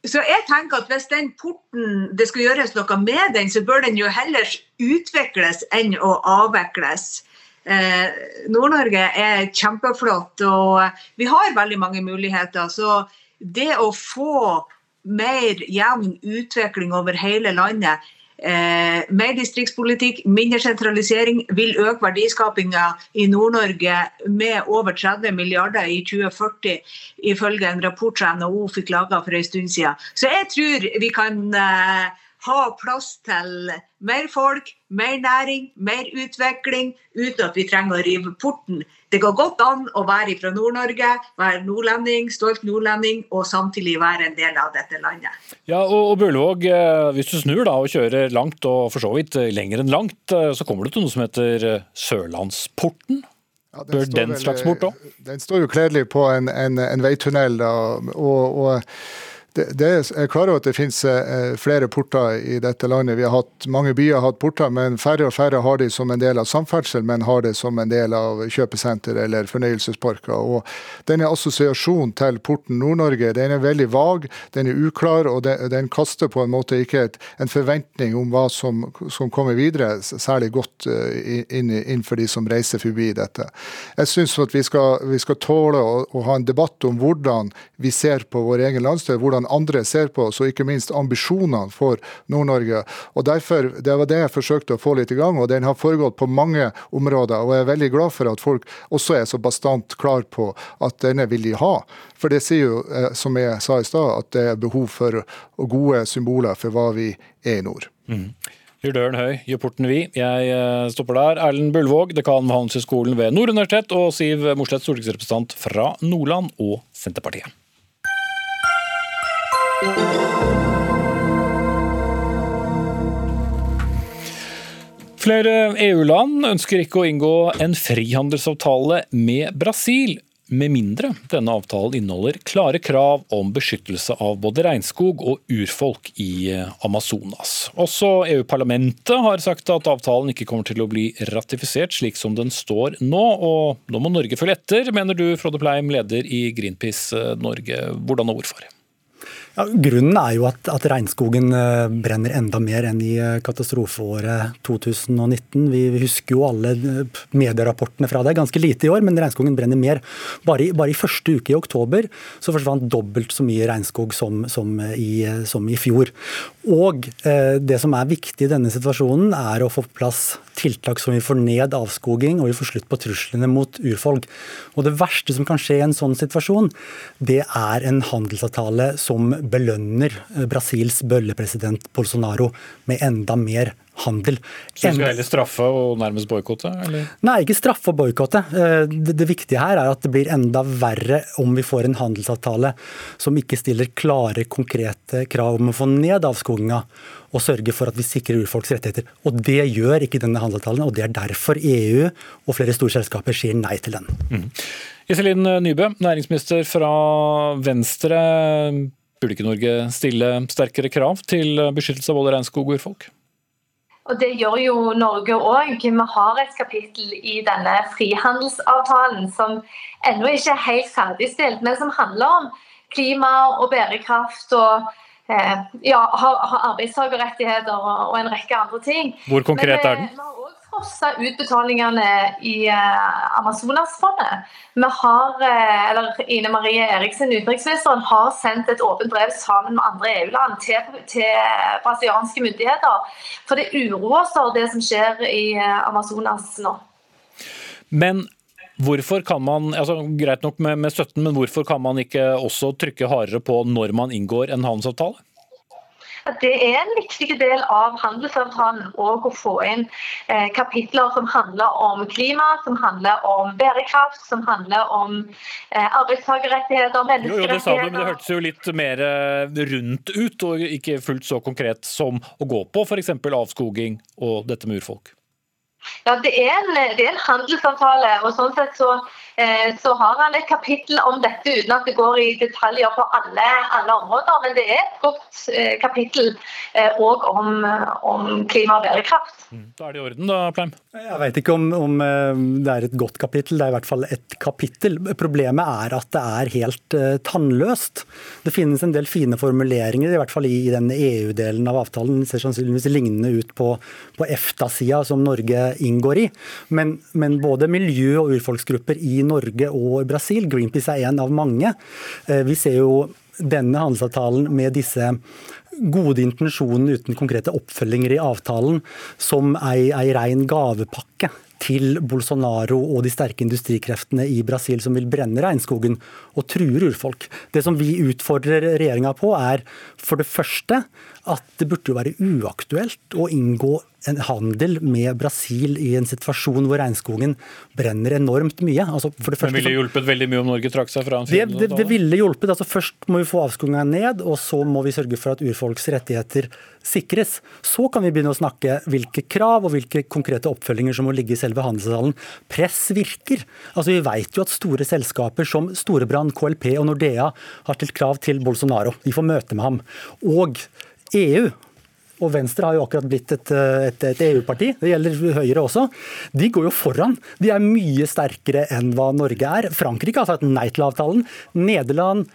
Så jeg tenker at hvis den porten, det skal gjøres noe med den, så bør den jo heller utvikles enn å avvikles. Eh, Nord-Norge er kjempeflott, og vi har veldig mange muligheter. Så det å få mer jevn utvikling over hele landet Eh, mer distriktspolitikk, mindre sentralisering vil øke verdiskapinga i Nord-Norge med over 30 milliarder i 2040, ifølge en rapport som NHO fikk laga for en stund siden. Så jeg tror vi kan eh, ha plass til mer folk, mer næring, mer utvikling, uten at vi trenger å rive porten. Det går godt an å være fra Nord-Norge, være nordlending, stolt nordlending, og samtidig være en del av dette landet. Ja, og Bølvåg, eh, hvis du snur da og kjører langt, og for så vidt lenger enn langt, eh, så kommer du til noe som heter eh, Sørlandsporten? Ja, Bør den slags bort òg? Den står jo kledelig på en, en, en veitunnel. Da, og, og det, det er klar over at det finnes eh, flere porter i dette landet. Vi har hatt, mange byer har hatt porter, men færre og færre har de som en del av samferdsel, men har det som en del av kjøpesenter eller fornøyelsesparker. Og denne assosiasjonen til porten Nord-Norge den er veldig vag, den er uklar, og den, den kaster på en måte ikke et, en forventning om hva som, som kommer videre, særlig godt uh, inn, inn, de som reiser forbi dette. Jeg syns at vi skal, vi skal tåle å, å, ha en debatt om hvordan vi ser på vår egen landsdel. hvordan hvordan andre ser på oss, og ikke minst ambisjonene for Nord-Norge. Og derfor, Det var det jeg forsøkte å få litt i gang, og den har foregått på mange områder. Og jeg er veldig glad for at folk også er så bastant klar på at denne vil de ha. For det sier jo, eh, som jeg sa i stad, at det er behov for gode symboler for hva vi er i nord. Mm. Gjør døren høy, gjør porten vid. Jeg eh, stopper der. Erlend Bullvåg, dekan ved Handelshøyskolen ved Nord universitet, og Siv Mossleth, stortingsrepresentant fra Nordland og Senterpartiet. Flere EU-land ønsker ikke å inngå en frihandelsavtale med Brasil, med mindre denne avtalen inneholder klare krav om beskyttelse av både regnskog og urfolk i Amazonas. Også EU-parlamentet har sagt at avtalen ikke kommer til å bli ratifisert slik som den står nå, og nå må Norge følge etter, mener du Frode Pleim, leder i Greenpeace Norge. Hvordan og hvorfor? Ja, grunnen er jo at, at, regnskogen eh, brenner enda mer enn i eh, katastrofeåret 2019. Vi, vi husker jo alle eh, medierapportene fra det. Ganske lite i år, men regnskogen brenner mer. Bare i, bare i første uke i oktober så forsvant dobbelt så mye regnskog som, som, i, som i, fjor. Og eh, det som er viktig i denne situasjonen, er å få på plass tiltak som vil få ned avskoging og vi får slutt på truslene mot urfolk. Og Det verste som kan skje i en sånn situasjon, det er en handelsavtale som belønner eh, Brasils bøllepresident Bolsonaro med enda mer handel. Så du skal heller straffe og nærmest boikotte? Nei, ikke straffe og boikotte. Eh, det, det, viktige her er at det blir enda verre om vi får en handelsavtale som ikke stiller klare, konkrete krav om å få ned avskoginga og sørge for at vi sikrer urfolks rettigheter. Og Det gjør ikke denne handelsavtalen, og det er derfor EU og flere store selskaper sier nei til den. Mm. Iselin Nybø, næringsminister fra Venstre. Burde ikke Norge stille sterkere krav til beskyttelse av både regnskog og urfolk? Og Det gjør jo Norge òg. Vi har et kapittel i denne frihandelsavtalen som ennå ikke er helt ferdigstilt, men som handler om klima og bærekraft og eh, ja, arbeidstakerrettigheter og, og, en rekke andre ting. Hvor konkret men, er den? Vi har også frossa utbetalingene i uh, Amazonasfondet. Vi har, uh, eller Ine Marie Eriksen, utenriksministeren, har sendt et åpent brev sammen med andre EU-land til, til brasilianske myndigheter. For det uroer oss det som skjer i uh, Amazonas nå. Men Hvorfor kan man, altså Greit nok med, med støtten, men hvorfor kan man ikke også trykke hardere på når man inngår en handelsavtale? Det er en viktig del av handelsavtalen å få inn eh, kapitler som handler om klima, som handler om bærekraft, som handler om eh, arbeidstakerrettigheter, menneskerettigheter. Jo, jo, det sa du, men det hørtes jo litt mer eh, rundt ut, og ikke fullt så konkret som å gå på f.eks. avskoging og dette med urfolk. Ja, det er, en, det er en handelsavtale. og sånn sett så, så, har han et kapittel om dette, uten at det går i detaljer på alle, alle områder. Men det er et godt eh, kapittel òg eh, om, om, klima og bærekraft. Mm. Da er det i orden, da, Pleim? Jeg vet ikke om, om, eh, det er et godt kapittel, det er i hvert fall et kapittel. Problemet er at det er helt tannløst. Det finnes en del fine formuleringer, i hvert fall i, i den EU-delen av avtalen. Det ser sannsynligvis lignende ut på, på EFTA-sida, som Norge inngår i. Men, men, både miljø- og urfolksgrupper i Norge og Brasil, Greenpeace er en av mange, eh, vi ser jo denne handelsavtalen med disse gode intensjonene uten konkrete oppfølginger i avtalen som ei, ei rein gavepakke til Bolsonaro og de sterke industrikreftene i Brasil som vil brenne regnskogen og truer urfolk. Det som vi utfordrer regjeringa på, er for det første at det burde jo være uaktuelt å inngå en handel med Brasil i en situasjon hvor regnskogen brenner enormt mye. Altså for det første, det ville hjulpet veldig mye om Norge trakk seg fra en det, det, det ville hjulpet. Altså først må vi få avskoginga ned, og så må vi sørge for at urfolks rettigheter sikres. Så kan vi begynne å snakke hvilke krav og hvilke konkrete oppfølginger som må ligge i selve handelsavtalen. Press virker. Altså Vi vet jo at store selskaper som Storebrand, KLP og Nordea har stilt krav til Bolsonaro. Vi får møte med ham. Og EU og Venstre har jo akkurat blitt et, et, et EU-parti, det gjelder Høyre også. De går jo foran. De er mye sterkere enn hva Norge er. Frankrike har sagt nei til avtalen. Nederland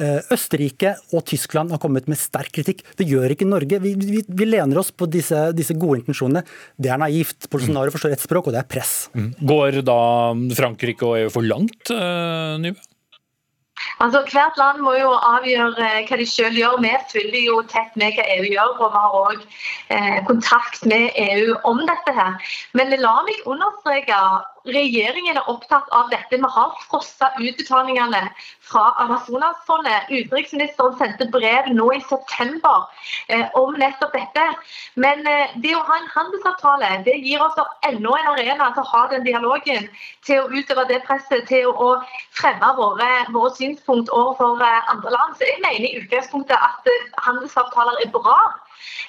eh, Østerrike og Tyskland har kommet med sterk kritikk. Det gjør ikke Norge. Vi, vi, vi lener oss på disse, disse, gode intensjonene. Det er naivt. Bolsonaro forstår ett språk, og det er press. Mm. Går da Frankrike og EU for langt, uh, Nybø? Altså, Hvert land må jo avgjøre eh, hva de selv gjør. Vi følger jo tett med hva EU gjør, og vi har òg eh, kontakt med EU om dette. her. Men la meg understreke regjeringen er opptatt av dette. Vi har frosset utbetalingene fra Amazonasfondet. Utenriksministeren sendte brev nå i september eh, om nettopp dette. Men eh, det å ha en handelsavtale det gir oss enda en arena til å ha den dialogen, til å utøve det presset, til å fremme våre, våre synspunkt overfor eh, andre land. Så jeg mener i utgangspunktet at eh, handelsavtaler er bra.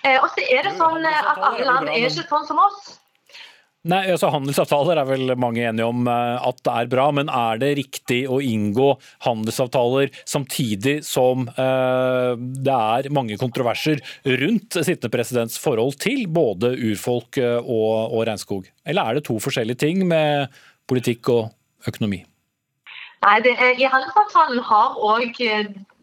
Eh, og så er det sånn eh, at alle land er ikke sånn som oss. Nei, altså Handelsavtaler er vel mange enige om eh, at det er bra, men er det riktig å inngå handelsavtaler samtidig som eh, det er mange kontroverser rundt sittende presidents forhold til både urfolk eh, og, og regnskog? Eller er det to forskjellige ting med politikk og økonomi? Nei, det I handelsavtalen har òg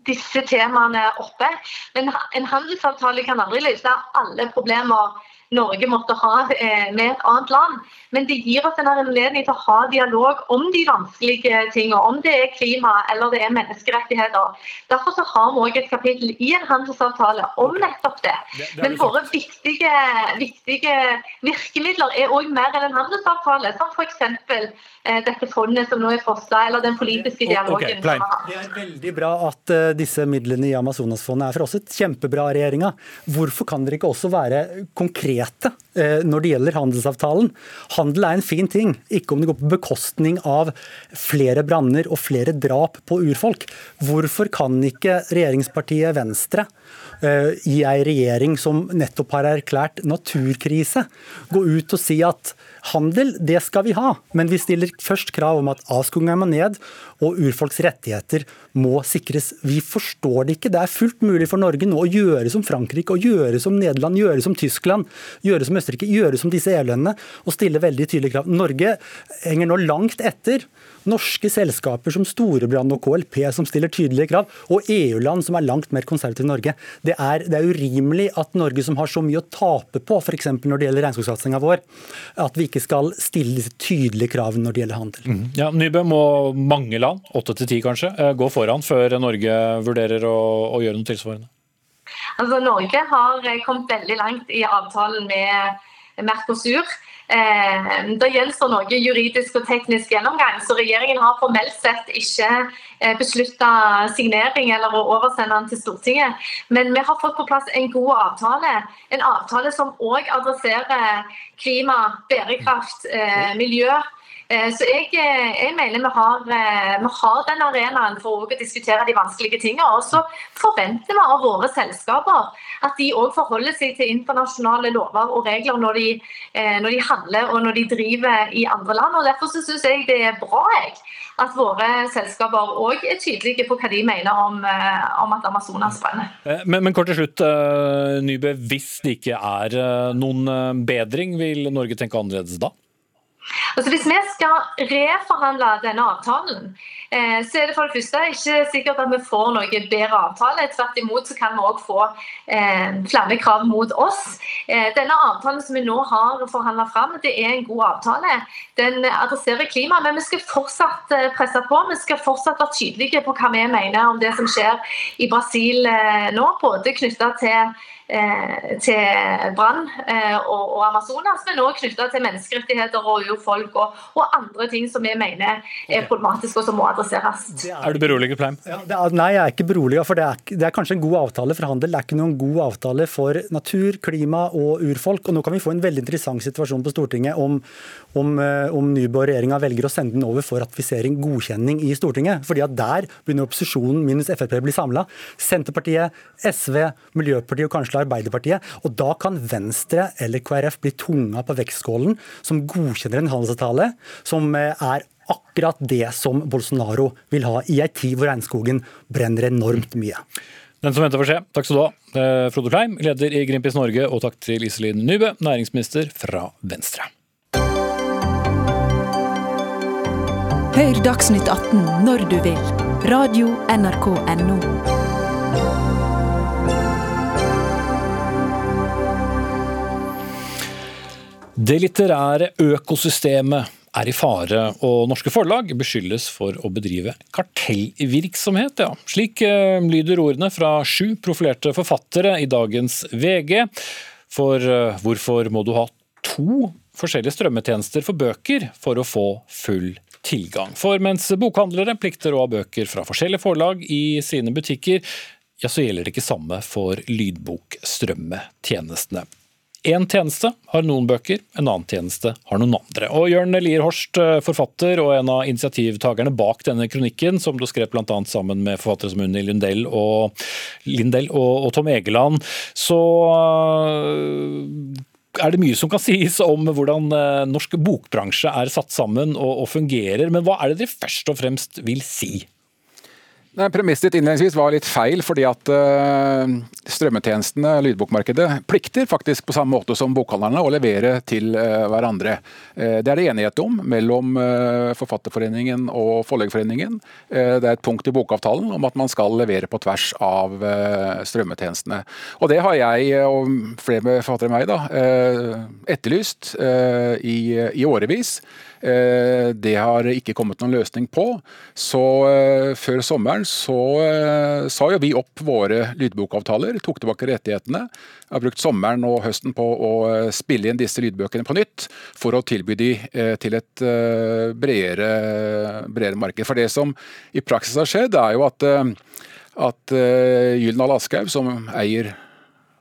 disse temaene oppe. Men en handelsavtale kan aldri løse alle problemer Norge måtte ha eh, med et annet land. Men det gir oss en anledning til å ha dialog om de vanskelige tingene. Om det er klima eller det er menneskerettigheter. Derfor så har vi òg et kapittel i en handelsavtale om nettopp det. Men våre viktige, viktige virkemidler er òg mer enn en handelsavtale. Som f.eks. Eh, dette fondet som nå er fossa, eller den politiske dialogen. Okay, det er veldig bra at uh, disse midlene i Amazonasfondet er for oss et kjempebra regjeringa. Hvorfor kan dere ikke også være konkrete konkrete eh, når det gjelder handelsavtalen. Handel er en fin ting, ikke om det går på bekostning av flere branner og flere drap på urfolk. Hvorfor kan ikke regjeringspartiet Venstre eh, i ei regjering som nettopp har erklært naturkrise, gå ut og si at handel, det skal vi ha, men vi stiller først krav om at avskoginga må ned, og urfolks rettigheter må sikres. Vi forstår det ikke. Det er fullt mulig for Norge nå å gjøre som Frankrike, å gjøre som Nederland, gjøre som Tyskland, gjøre som Østerrike, gjøre som disse EU-landene og stille veldig tydelige krav. Norge henger nå langt etter norske selskaper som Storebrand og KLP som stiller tydelige krav, og EU-land som er langt mer konservative enn Norge. Det er, det er, urimelig at Norge, som har så mye å tape på, f.eks. når det gjelder regnskogsatsinga vår, at vi ikke skal stille disse tydelige kravene når det gjelder handel. Mm. Ja, Nybø, må mange land, åtte til ti kanskje, eh, gå foran før Norge vurderer å, å gjøre noe tilsvarende? Altså, Norge har eh, kommet veldig langt i avtalen med Mercosur. Eh, det gjenstår noe juridisk og teknisk gjennomgang, så regjeringen har formelt sett ikke eh, beslutta signering eller å oversende den til Stortinget. Men vi har fått på plass en god avtale. En avtale som òg adresserer klima, bærekraft, eh, miljø. Eh, så jeg, eh, jeg, mener vi har, eh, vi har den arenaen for å diskutere de vanskelige tingene. Og så forventer vi av våre selskaper at de òg forholder seg til internasjonale lover og regler når de, når de, handler og når de driver i andre land. og Derfor syns jeg det er bra jeg, at våre selskaper òg er tydelige på hva de mener om, om at Amazonas brenner. Men, men, kort til slutt, Nybø. Hvis det ikke er noen bedring, vil Norge tenke annerledes da? Altså Hvis vi skal reforhandle denne avtalen, eh, så er det for det første ikke sikkert at vi får noe bedre avtale. Tvert imot så kan vi òg få eh, flere krav mot oss. Eh, denne avtalen som vi nå har forhandla fram, det er en god avtale. Den adresserer klima, men vi skal fortsatt presse på. Vi skal fortsatt være tydelige på hva vi mener om det som skjer i Brasil nå, både knytta til til brann eh, og, og, Amazonas, men òg knytta til menneskerettigheter og urfolk og, og, andre ting som vi mener er problematiske og som må adresseres. Er, er, du beroliget, Pleim? Ja, er, nei, jeg er ikke beroliget. For det er, det er, kanskje en god avtale for handel. Det er ikke noen god avtale for natur, klima og urfolk. Og nå kan vi få en veldig interessant situasjon på Stortinget om, om, eh, om Nyborg-regjeringa velger å sende den over for ratifisering, godkjenning i Stortinget. Fordi at der begynner opposisjonen minus Frp å bli samla. Senterpartiet, SV, Miljøpartiet og kanskje Arbeiderpartiet. Og da kan Venstre eller KrF bli tunga på vektskålen som godkjenner en handelsavtale som eh, er akkurat det som Bolsonaro vil ha i ei tid hvor regnskogen brenner enormt mye. Den som venter får se. Takk skal du ha, eh, Frode Kleim, leder i Greenpeace Norge, og takk til Iselin Nybø, næringsminister fra Venstre. Hør Dagsnytt 18 når du vil. Radio NRK Radio.nrk.no. Det litterære økosystemet er i fare, og norske forlag beskyldes for å bedrive kartellvirksomhet. Ja. Slik eh, lyder ordene fra sju profilerte forfattere i dagens VG. For eh, hvorfor må du ha to forskjellige strømmetjenester for bøker for å få full tilgang. For mens bokhandlere plikter å ha bøker fra forskjellige forlag i sine butikker, ja, så gjelder det ikke samme for lydbokstrømmetjenestene. Én tjeneste har noen bøker, en annen tjeneste har noen andre. Og Jørn Lier Horst, eh, forfatter og en av initiativtakerne bak denne kronikken, som du skrev bl.a. sammen med forfattere som Unni Lindell og, Lindell og, og Tom Egeland, så eh, er det mye som kan sies om hvordan eh, norsk bokbransje er satt sammen og, og fungerer. Men hva er det dere først og fremst vil si? Nei, Premisset ditt innledningsvis var litt feil, fordi at uh, strømmetjenestene, lydbokmarkedet, plikter faktisk på samme måte som bokhandlerne å levere til uh, hverandre. Uh, det er det enighet om mellom Forfatterforeningen og Forleggerforeningen. det er et punkt i bokavtalen om at man skal levere på tvers av strømmetjenestene. Og det har jeg og flere forfattere enn meg da, etterlyst i årevis. Eh, det har ikke kommet noen løsning på. Så eh, før sommeren så eh, sa jo vi opp våre lydbokavtaler, tok tilbake rettighetene. Har brukt sommeren og høsten på å spille inn disse lydbøkene på nytt, for å tilby de til et bredere, bredere marked. For det som i praksis har skjedd, er jo at, at Gyldendal Aschehoug, som eier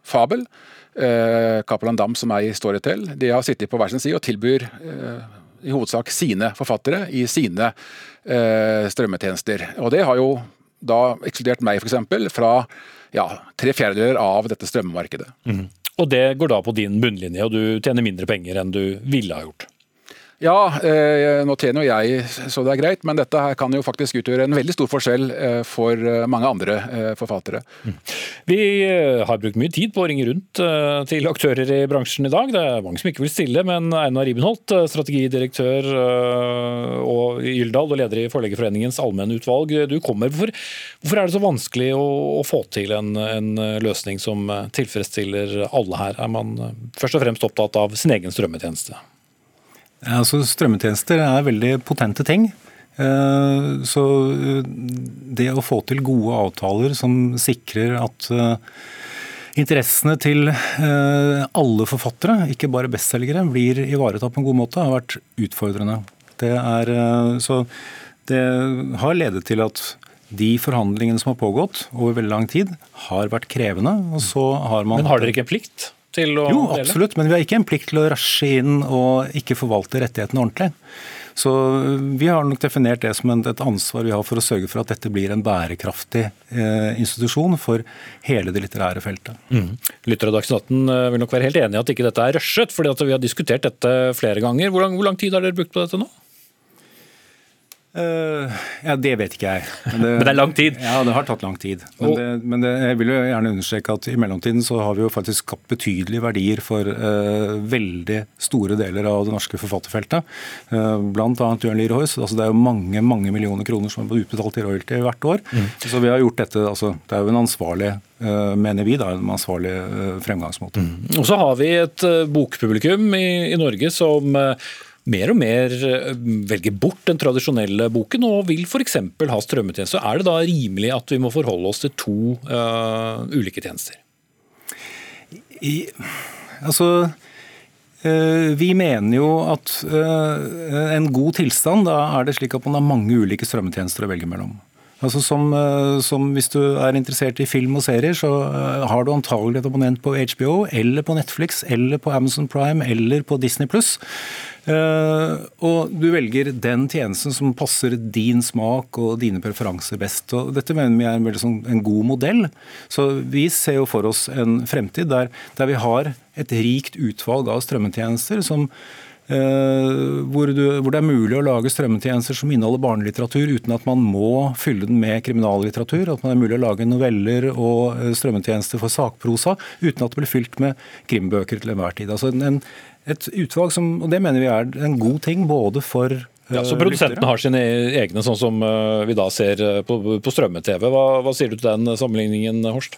Fabel, Cappelen Dam, som eier Storytel, de har sittet på hver sin side og tilbyr i hovedsak sine forfattere i sine eh, strømmetjenester. Og det har jo da ekskludert meg f.eks. fra ja, tre fjerdedeler av dette strømmemarkedet. Mm. Og det går da på din bunnlinje, og du tjener mindre penger enn du ville ha gjort? Ja, eh, nå tjener jo jeg så det er greit, men dette her kan jo faktisk utgjøre en veldig stor forskjell eh, for eh, mange andre forfattere. Mm. Vi har brukt mye tid på å ringe rundt til aktører i bransjen i dag. Det er mange som ikke vil stille, men Einar Ribenholt, strategidirektør og Gyldal og leder i Forleggerforeningens allmennutvalg, du kommer. Hvorfor, hvorfor, er det så vanskelig å, å få til en, en, løsning som tilfredsstiller alle her? Er man først og fremst opptatt av sin egen strømmetjeneste? Altså, strømmetjenester er veldig potente ting. Eh, så eh, det å få til gode avtaler som sikrer at eh, interessene til alle forfattere, ikke bare bestselgere, blir ivaretatt på en god måte, har vært utfordrende. Det, er, så det har ledet til at de forhandlingene som har pågått over veldig lang tid, har vært krevende. og så har man... Men har dere ikke en plikt? Til å Jo, absolutt, men vi har ikke en plikt til å rasje inn og ikke forvalte rettighetene ordentlig. Så Vi har nok definert det som et ansvar vi har for å sørge for at dette blir en bærekraftig eh, institusjon for hele det litterære feltet. Mm. Lytter av Dagsnytt 18 eh, vil nok være helt enig i at ikke dette er rushet, fordi vi har diskutert dette flere ganger. Hvor lang, hvor lang tid har dere brukt på dette nå? Uh, ja, Det vet ikke jeg. Men det, men det, er lang tid? Ja, det har tatt lang tid. Men, det, men det, jeg vil jo gjerne understreke at i mellomtiden så har vi jo faktisk skapt betydelige verdier for uh, veldig store deler av det norske forfatterfeltet. Uh, annet Jørn Lier. Altså, det er jo mange mange millioner kroner som er utbetalt i royalty hvert år. Mm. Så vi har gjort dette, altså, Det er jo en ansvarlig mener vi, da, en ansvarlig fremgangsmåte. Mm. Og så har vi et bokpublikum i, i Norge som mer og mer eh, velger bort den tradisjonelle boken og vil f.eks. ha strømmetjeneste. Er det da rimelig at vi må forholde oss til to uh, ulike tjenester? I, altså, uh, vi mener jo at en god tilstand, da er det slik at man har mange ulike strømmetjenester å velge mellom. Altså som, som, Hvis du er interessert i film og serier, så har du antagelig et abonnent på HBO eller på Netflix eller på Amazon Prime eller på Disney pluss. Eh, og du velger den tjenesten som passer din smak og dine preferanser best. og Dette mener vi er en, sånn, en god modell. Så Vi ser jo for oss en fremtid der, der vi har et rikt utvalg av strømmetjenester som hvor, du, hvor, det er mulig å lage strømmetjenester som inneholder barnelitteratur uten at man må fylle den med kriminallitteratur. At man er mulig å lage noveller og uh, strømmetjenester for sakprosa uten at det blir fylt med krimbøker til enhver tid. Altså en, et utvalg som, og Det mener vi er en god ting både for ja, så Produsentene har sine egne, sånn som eh, vi da ser eh, på, på strømme-TV. Hva, hva, sier du til den sammenligningen, Horst?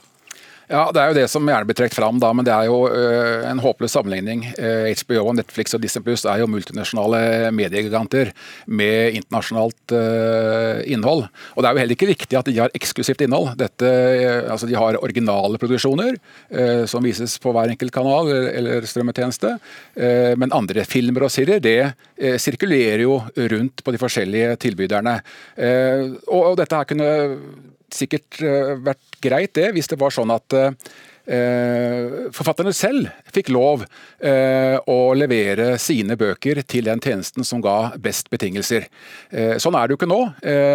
Ja, Det er jo det som gjerne blir trukket fram, da, men det er jo uh, en håpløs sammenligning. HBO, Netflix og Disney Plus er jo multinasjonale mediegiganter med internasjonalt uh, innhold. Og Det er jo heller ikke riktig at de har eksklusivt innhold. Dette, altså De har originale produksjoner som vises på hver enkelt kanal eller, strømmetjeneste. men andre filmer og serier det sirkulerer jo rundt på de forskjellige tilbyderne. og, og dette her kunne sikkert eh, vært greit det, hvis det var sånn at Eh, forfatterne selv fikk lov eh, å levere sine bøker til den tjenesten som ga best betingelser. Sånn er det jo ikke nå.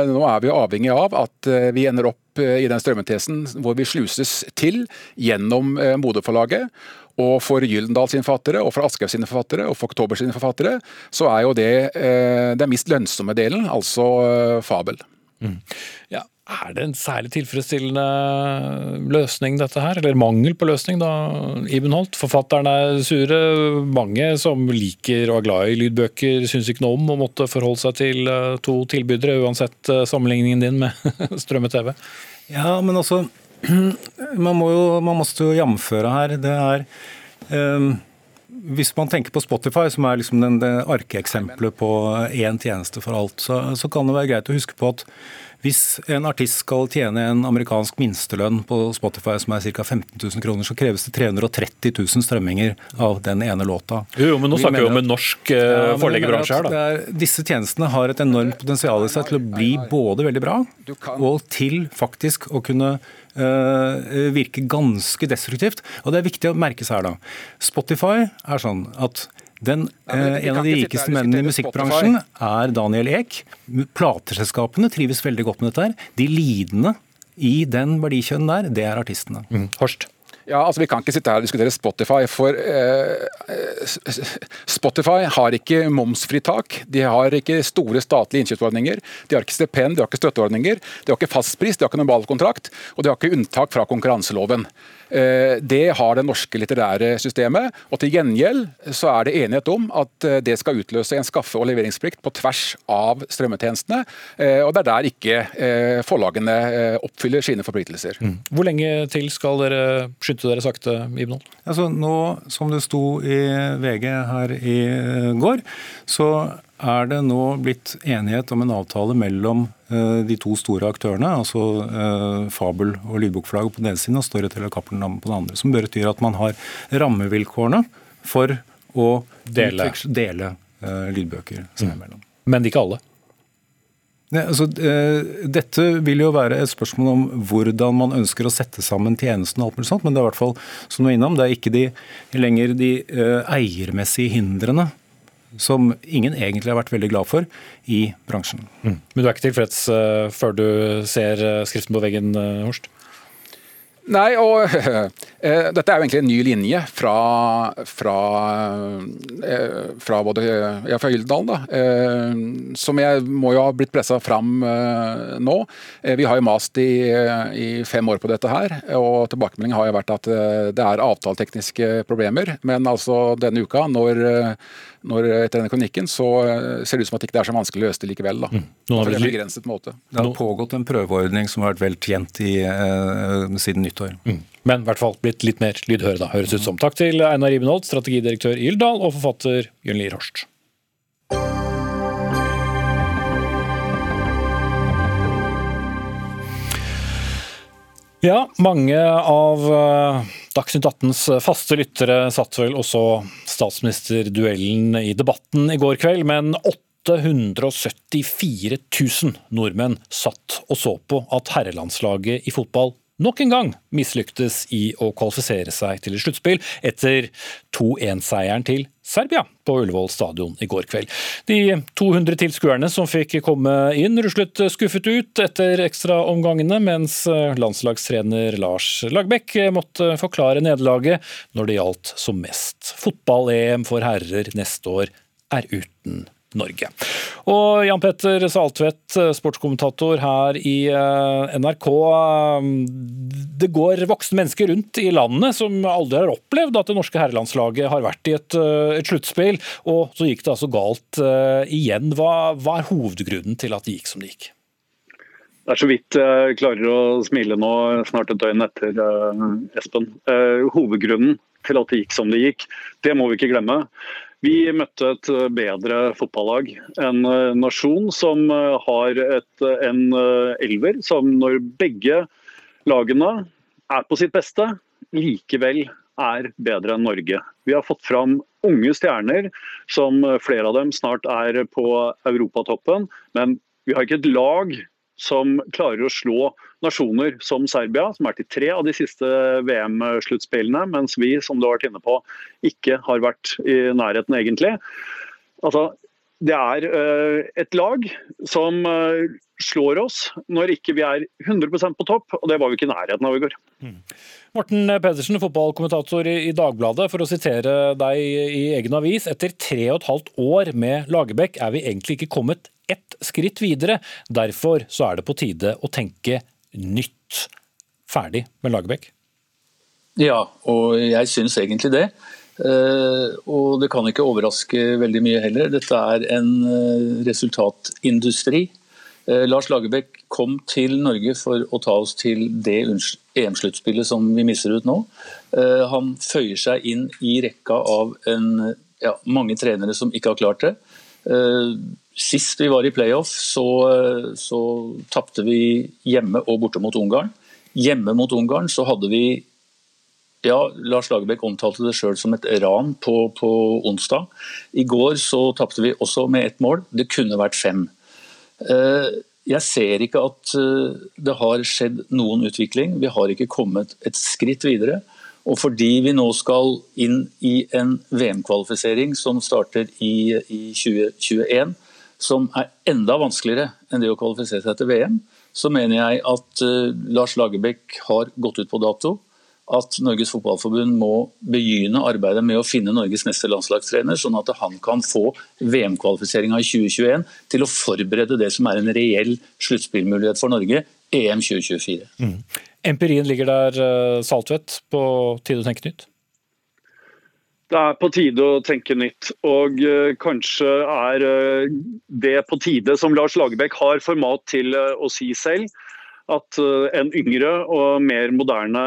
Nå er vi avhengig av at vi ender opp i den strømmetesen hvor vi sluses til gjennom Moderforlaget. Og for Gyldendal sine forfattere, og for Aschehoug sine forfattere og for Oktober sine forfattere, så er jo det den mest lønnsomme delen, altså fabel. Mm. Ja, er det en særlig tilfredsstillende løsning, dette her? Eller mangel på løsning, da, Iben Holt? Forfatterne er sure. Mange som liker og er glad i lydbøker, syns ikke noe om å måtte forholde seg til eh, to tilbydere, uansett eh, sammenligningen din med strømme-TV. Ja, men altså Man må jo man måtte jo jamføre her. Det er um, hvis man tenker på Spotify, som er liksom den, det arkeeksempelet på én tjeneste for alt, så, så kan det være greit å huske på at hvis en artist skal tjene en amerikansk minstelønn på Spotify som er ca. 15 000 kroner, så kreves det 330 000 strømminger av den ene låta. Jo, men nå snakker vi om en norsk ja, forleggerbransje her, da. Er, disse tjenestene har et enormt potensial i seg til å bli både veldig bra og til faktisk å kunne uh, virke ganske destruktivt. Og det er viktig å merke seg her, da. Spotify er sånn at den, eh, en av de rikeste mennene i musikkbransjen er Daniel Eek. Plateselskapene trives veldig godt med dette. her. De lidende i den verdikjønnen der, det er artistene. Mm. Horst? Ja, altså Vi kan ikke sitte her og diskutere Spotify, for eh, Spotify har ikke momsfritak. De har ikke store statlige innkjøpsordninger. De har ikke stipend, de har ikke støtteordninger. De har ikke fastpris, de har ikke normalkontrakt, og de har ikke unntak fra konkurranseloven. Eh, det har det norske litterære systemet. og Til gjengjeld så er det enighet om at eh, det skal utløse en skaffe- og leveringsplikt på tvers av strømmetjenestene. Eh, og Det er der ikke forlagene oppfyller sine forpliktelser. Mm. Hvor lenge til skal dere skynde dere sakte, Ibnol? Altså, nå, som det sto i VG her i går, så er det nå blitt enighet om en avtale mellom eh, de to store aktørene, altså eh, Fabel og Lydbokforlaget på den ene siden og Storytel og Cappelen på den andre, som betyr at man har rammevilkårene for å dele, dele uh, lydbøker seg mm. imellom. Men ikke alle? Ne, altså, dette vil jo være et spørsmål om hvordan man ønsker å sette sammen tjenesten, og alt mulig sånt, men det er i hvert fall som du er innom, det er ikke de, lenger de eiermessige hindrene som ingen egentlig har vært veldig glad for i bransjen. Mm. Men du er ikke tilfreds uh, før du ser uh, skriften på veggen, uh, Horst? Nei, og eh, dette er jo egentlig en ny linje fra, fra, eh, fra både ja, fra Gyldendal, da. Eh, som jeg må jo ha blitt pressa fram nå. vi har jo mast i, i, fem år på dette her, og tilbakemeldingen har jo vært at det er avtaletekniske problemer. Men altså denne uka, når når etter denne kronikken, så ser det ut som at det ikke er så vanskelig å løse det likevel. da. Mm. På en begrenset måte. Det har pågått en prøveordning som har vært vel tjent i, eh, siden nyttår. Mm. Men i hvert fall blitt litt mer lydhøre, da, høres ut som. Takk til Einar Ibenholt, strategidirektør i Yldal, og forfatter Jørn Lier Horst. Ja, mange av uh, Dagsnytt 18s faste lyttere satt vel også statsministerduellen i debatten i går kveld, men 874 000 nordmenn satt og så på at herrelandslaget i fotball nok en gang mislyktes i å kvalifisere seg til et sluttspill etter 2-1-seieren til Serbia på Ullevål stadion i går kveld. De 200 tilskuerne som fikk komme inn, ruslet skuffet ut etter ekstraomgangene, mens landslagstrener Lars Lagbekk måtte forklare nederlaget når det gjaldt som mest. Fotball-EM for herrer neste år er uten Norge. Og Jan Petter Saltvedt, sportskommentator her i eh, NRK. Eh, det går voksne mennesker rundt i landet som aldri har opplevd at det norske herrelandslaget har vært i et, eh, et sluttspill, og så gikk det altså galt igjen. Hva, hva er hovedgrunnen til at det gikk som det gikk? Det er så vidt jeg klarer å smile nå, snart et døgn etter Espen. Hovedgrunnen til at det gikk som det gikk, det må vi ikke glemme. Vi møtte et bedre fotballag. En uh, nasjon som har et, en elver som når begge lagene er på sitt beste, likevel er bedre enn Norge. Vi har fått fram unge stjerner, som flere av dem snart er på europatoppen. Men vi har ikke et lag som klarer å slå nasjoner som Serbia, som er til tre av de siste VM-sluttspillene, mens vi, som du har vært inne på, ikke har vært i nærheten, egentlig. Altså, det er uh, et lag som uh, slår oss når ikke vi er 100% på topp, og det var vi ikke i nærheten av i går. Mm. Morten Pedersen, fotballkommentator i Dagbladet. For å sitere deg i egen avis. Etter tre og et halvt år med Lagerbäck er vi egentlig ikke kommet ett skritt videre. Derfor så er det på tide å tenke nytt. Ferdig med Lagerbäck? Ja, og jeg syns egentlig det. Uh, og det kan ikke overraske veldig mye heller. Dette er en uh, resultatindustri. Uh, Lars Lagerbäck kom til Norge for å ta oss til det EM-sluttspillet som vi mister ut nå. han føyer seg inn i rekka av en, ja, mange trenere som ikke har klart det. Sist vi var i playoff, så, så tapte vi hjemme og borte mot Ungarn. Hjemme mot Ungarn så hadde vi ja, Lars Lagerbäck omtalte det sjøl som et ran på, på, onsdag. I går så tapte vi også med ett mål. Det kunne vært fem. Eh, jeg ser ikke at eh, det har skjedd noen utvikling. Vi har ikke kommet et skritt videre. Og fordi vi nå skal inn i en VM-kvalifisering som starter i, i 2021, som er enda vanskeligere enn det å kvalifisere seg til VM, så mener jeg at uh, Lars Lagerbäck har gått ut på dato. At Norges Fotballforbund må begynne arbeidet med å finne Norges neste landslagstrener, sånn at han kan få VM-kvalifiseringa i 2021 til å forberede det som er en reell sluttspillmulighet for Norge, EM 2024. Mm. Empirien ligger der, eh, Saltvedt, på tide å tenke nytt? Det er på tide å tenke nytt. Og uh, kanskje er uh, det på tide, som Lars Lagerbäck har format til å si selv, at en yngre og mer moderne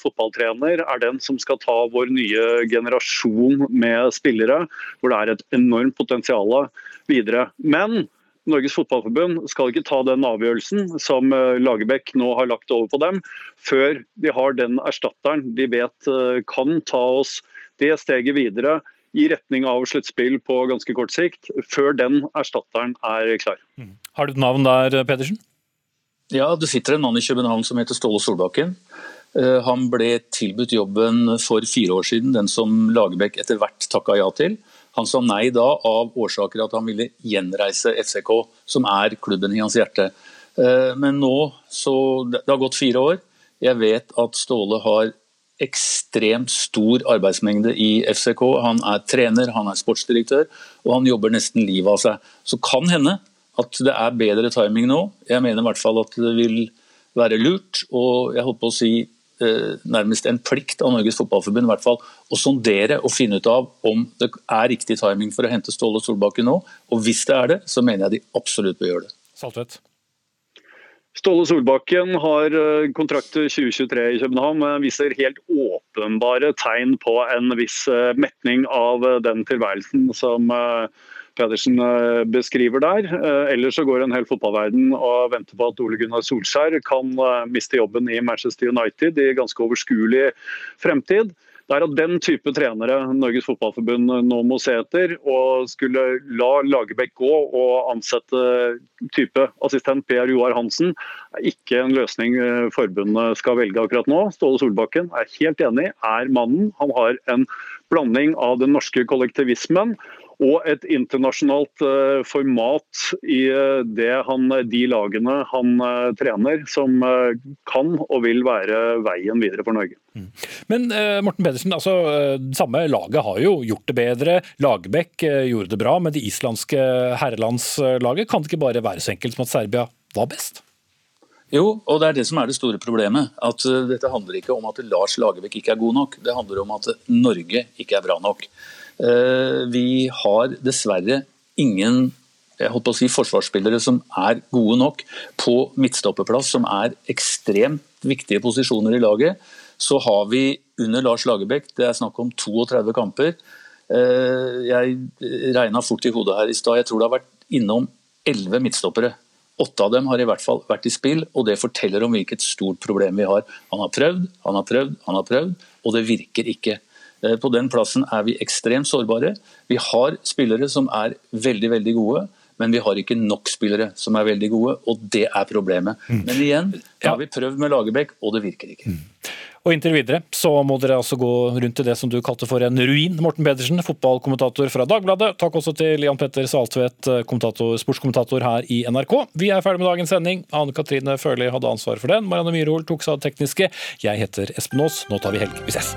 fotballtrener er den som skal ta vår nye generasjon med spillere, hvor det er et enormt potensial videre. Men Norges Fotballforbund skal ikke ta den avgjørelsen som Lagerbäck nå har lagt over på dem, før de har den erstatteren de vet kan ta oss det steget videre i retning av sluttspill på ganske kort sikt, før den erstatteren er klar. Mm. Har du et navn der, Pedersen? Ja, det sitter en mann i København som heter Ståle Solbakken. Eh, han ble tilbudt jobben for fire år siden, den som Lagerbäck etter hvert takka ja til. Han sa nei da av årsaker at han ville gjenreise FCK, som er klubben i hans hjerte. Eh, men nå, så Det har gått fire år. Jeg vet at Ståle har ekstremt stor arbeidsmengde i FCK. Han er trener, han er sportsdirektør, og han jobber nesten livet av seg. Så kan hende at det er bedre timing nå. Jeg mener i hvert fall at det vil være lurt, og jeg holdt på å si eh, nærmest en plikt av Norges Fotballforbund i hvert fall, å sondere og finne ut av om det er riktig timing for å hente Ståle Solbakken nå. Og hvis det er det, så mener jeg de absolutt bør gjøre det. Saltvedt. Ståle Solbakken har eh, kontrakt til 2023 i København, men viser helt åpenbare tegn på en viss eh, metning av den tilværelsen som Pedersen beskriver der. Ellers så går en hel fotballverden og venter på at Ole Gunnar Solskjær kan miste jobben i Manchester United i ganske overskuelig fremtid. Det er at den type trenere Norges Fotballforbund nå må se etter. Og skulle la Lagerbäck gå og ansette type assistent Per Joar Hansen, er ikke en løsning eh, forbundet skal velge akkurat nå. Ståle Solbakken er helt enig, er mannen. Han har en blanding av den norske kollektivismen og et internasjonalt uh, format i det han, de lagene han uh, trener, som kan og vil være veien videre for Norge. Mm. Men Morten Pedersen, altså, samme laget har jo gjort det bedre. Lagerbäck gjorde det bra med det islandske herrelandslaget. Kan det ikke bare være så enkelt som at Serbia var best? Jo, og det er det som er det store problemet. At Dette handler ikke om at Lars Lagerbäck ikke er god nok, det handler om at Norge ikke er bra nok. Eh, vi har dessverre ingen jeg holdt på å si, forsvarsspillere som er gode nok på midtstoppeplass, som er ekstremt viktige posisjoner i laget, så har vi under Lars Lagerbäck, det er snakk om 32 kamper. Eh, jeg regna fort i hodet her i stad, jeg tror det har vært innom 11 midtstoppere. Åtte av dem har i hvert fall vært i spill, og det forteller om hvilket stort problem vi har. Han har prøvd, han har prøvd, han har prøvd, og det virker ikke. Eh, på den plassen er vi ekstremt sårbare. Vi har spillere som er veldig, veldig gode. Men vi har ikke nok spillere som er veldig gode, og det er problemet. Mm. Men igjen, da har vi prøvd med Lagerbäck, og det virker ikke. Mm. Og inntil videre så må dere altså gå rundt til det som du kalte for en ruin. Morten Pedersen, fotballkommentator fra Dagbladet. Takk også til Jan Petter Saltvedt, sportskommentator her i NRK. Vi er ferdig med dagens sending. Anne Katrine Førli hadde ansvar for den. Marianne Myrhol tok seg av det tekniske. Jeg heter Espen Aas. Nå tar vi helg. Vi ses.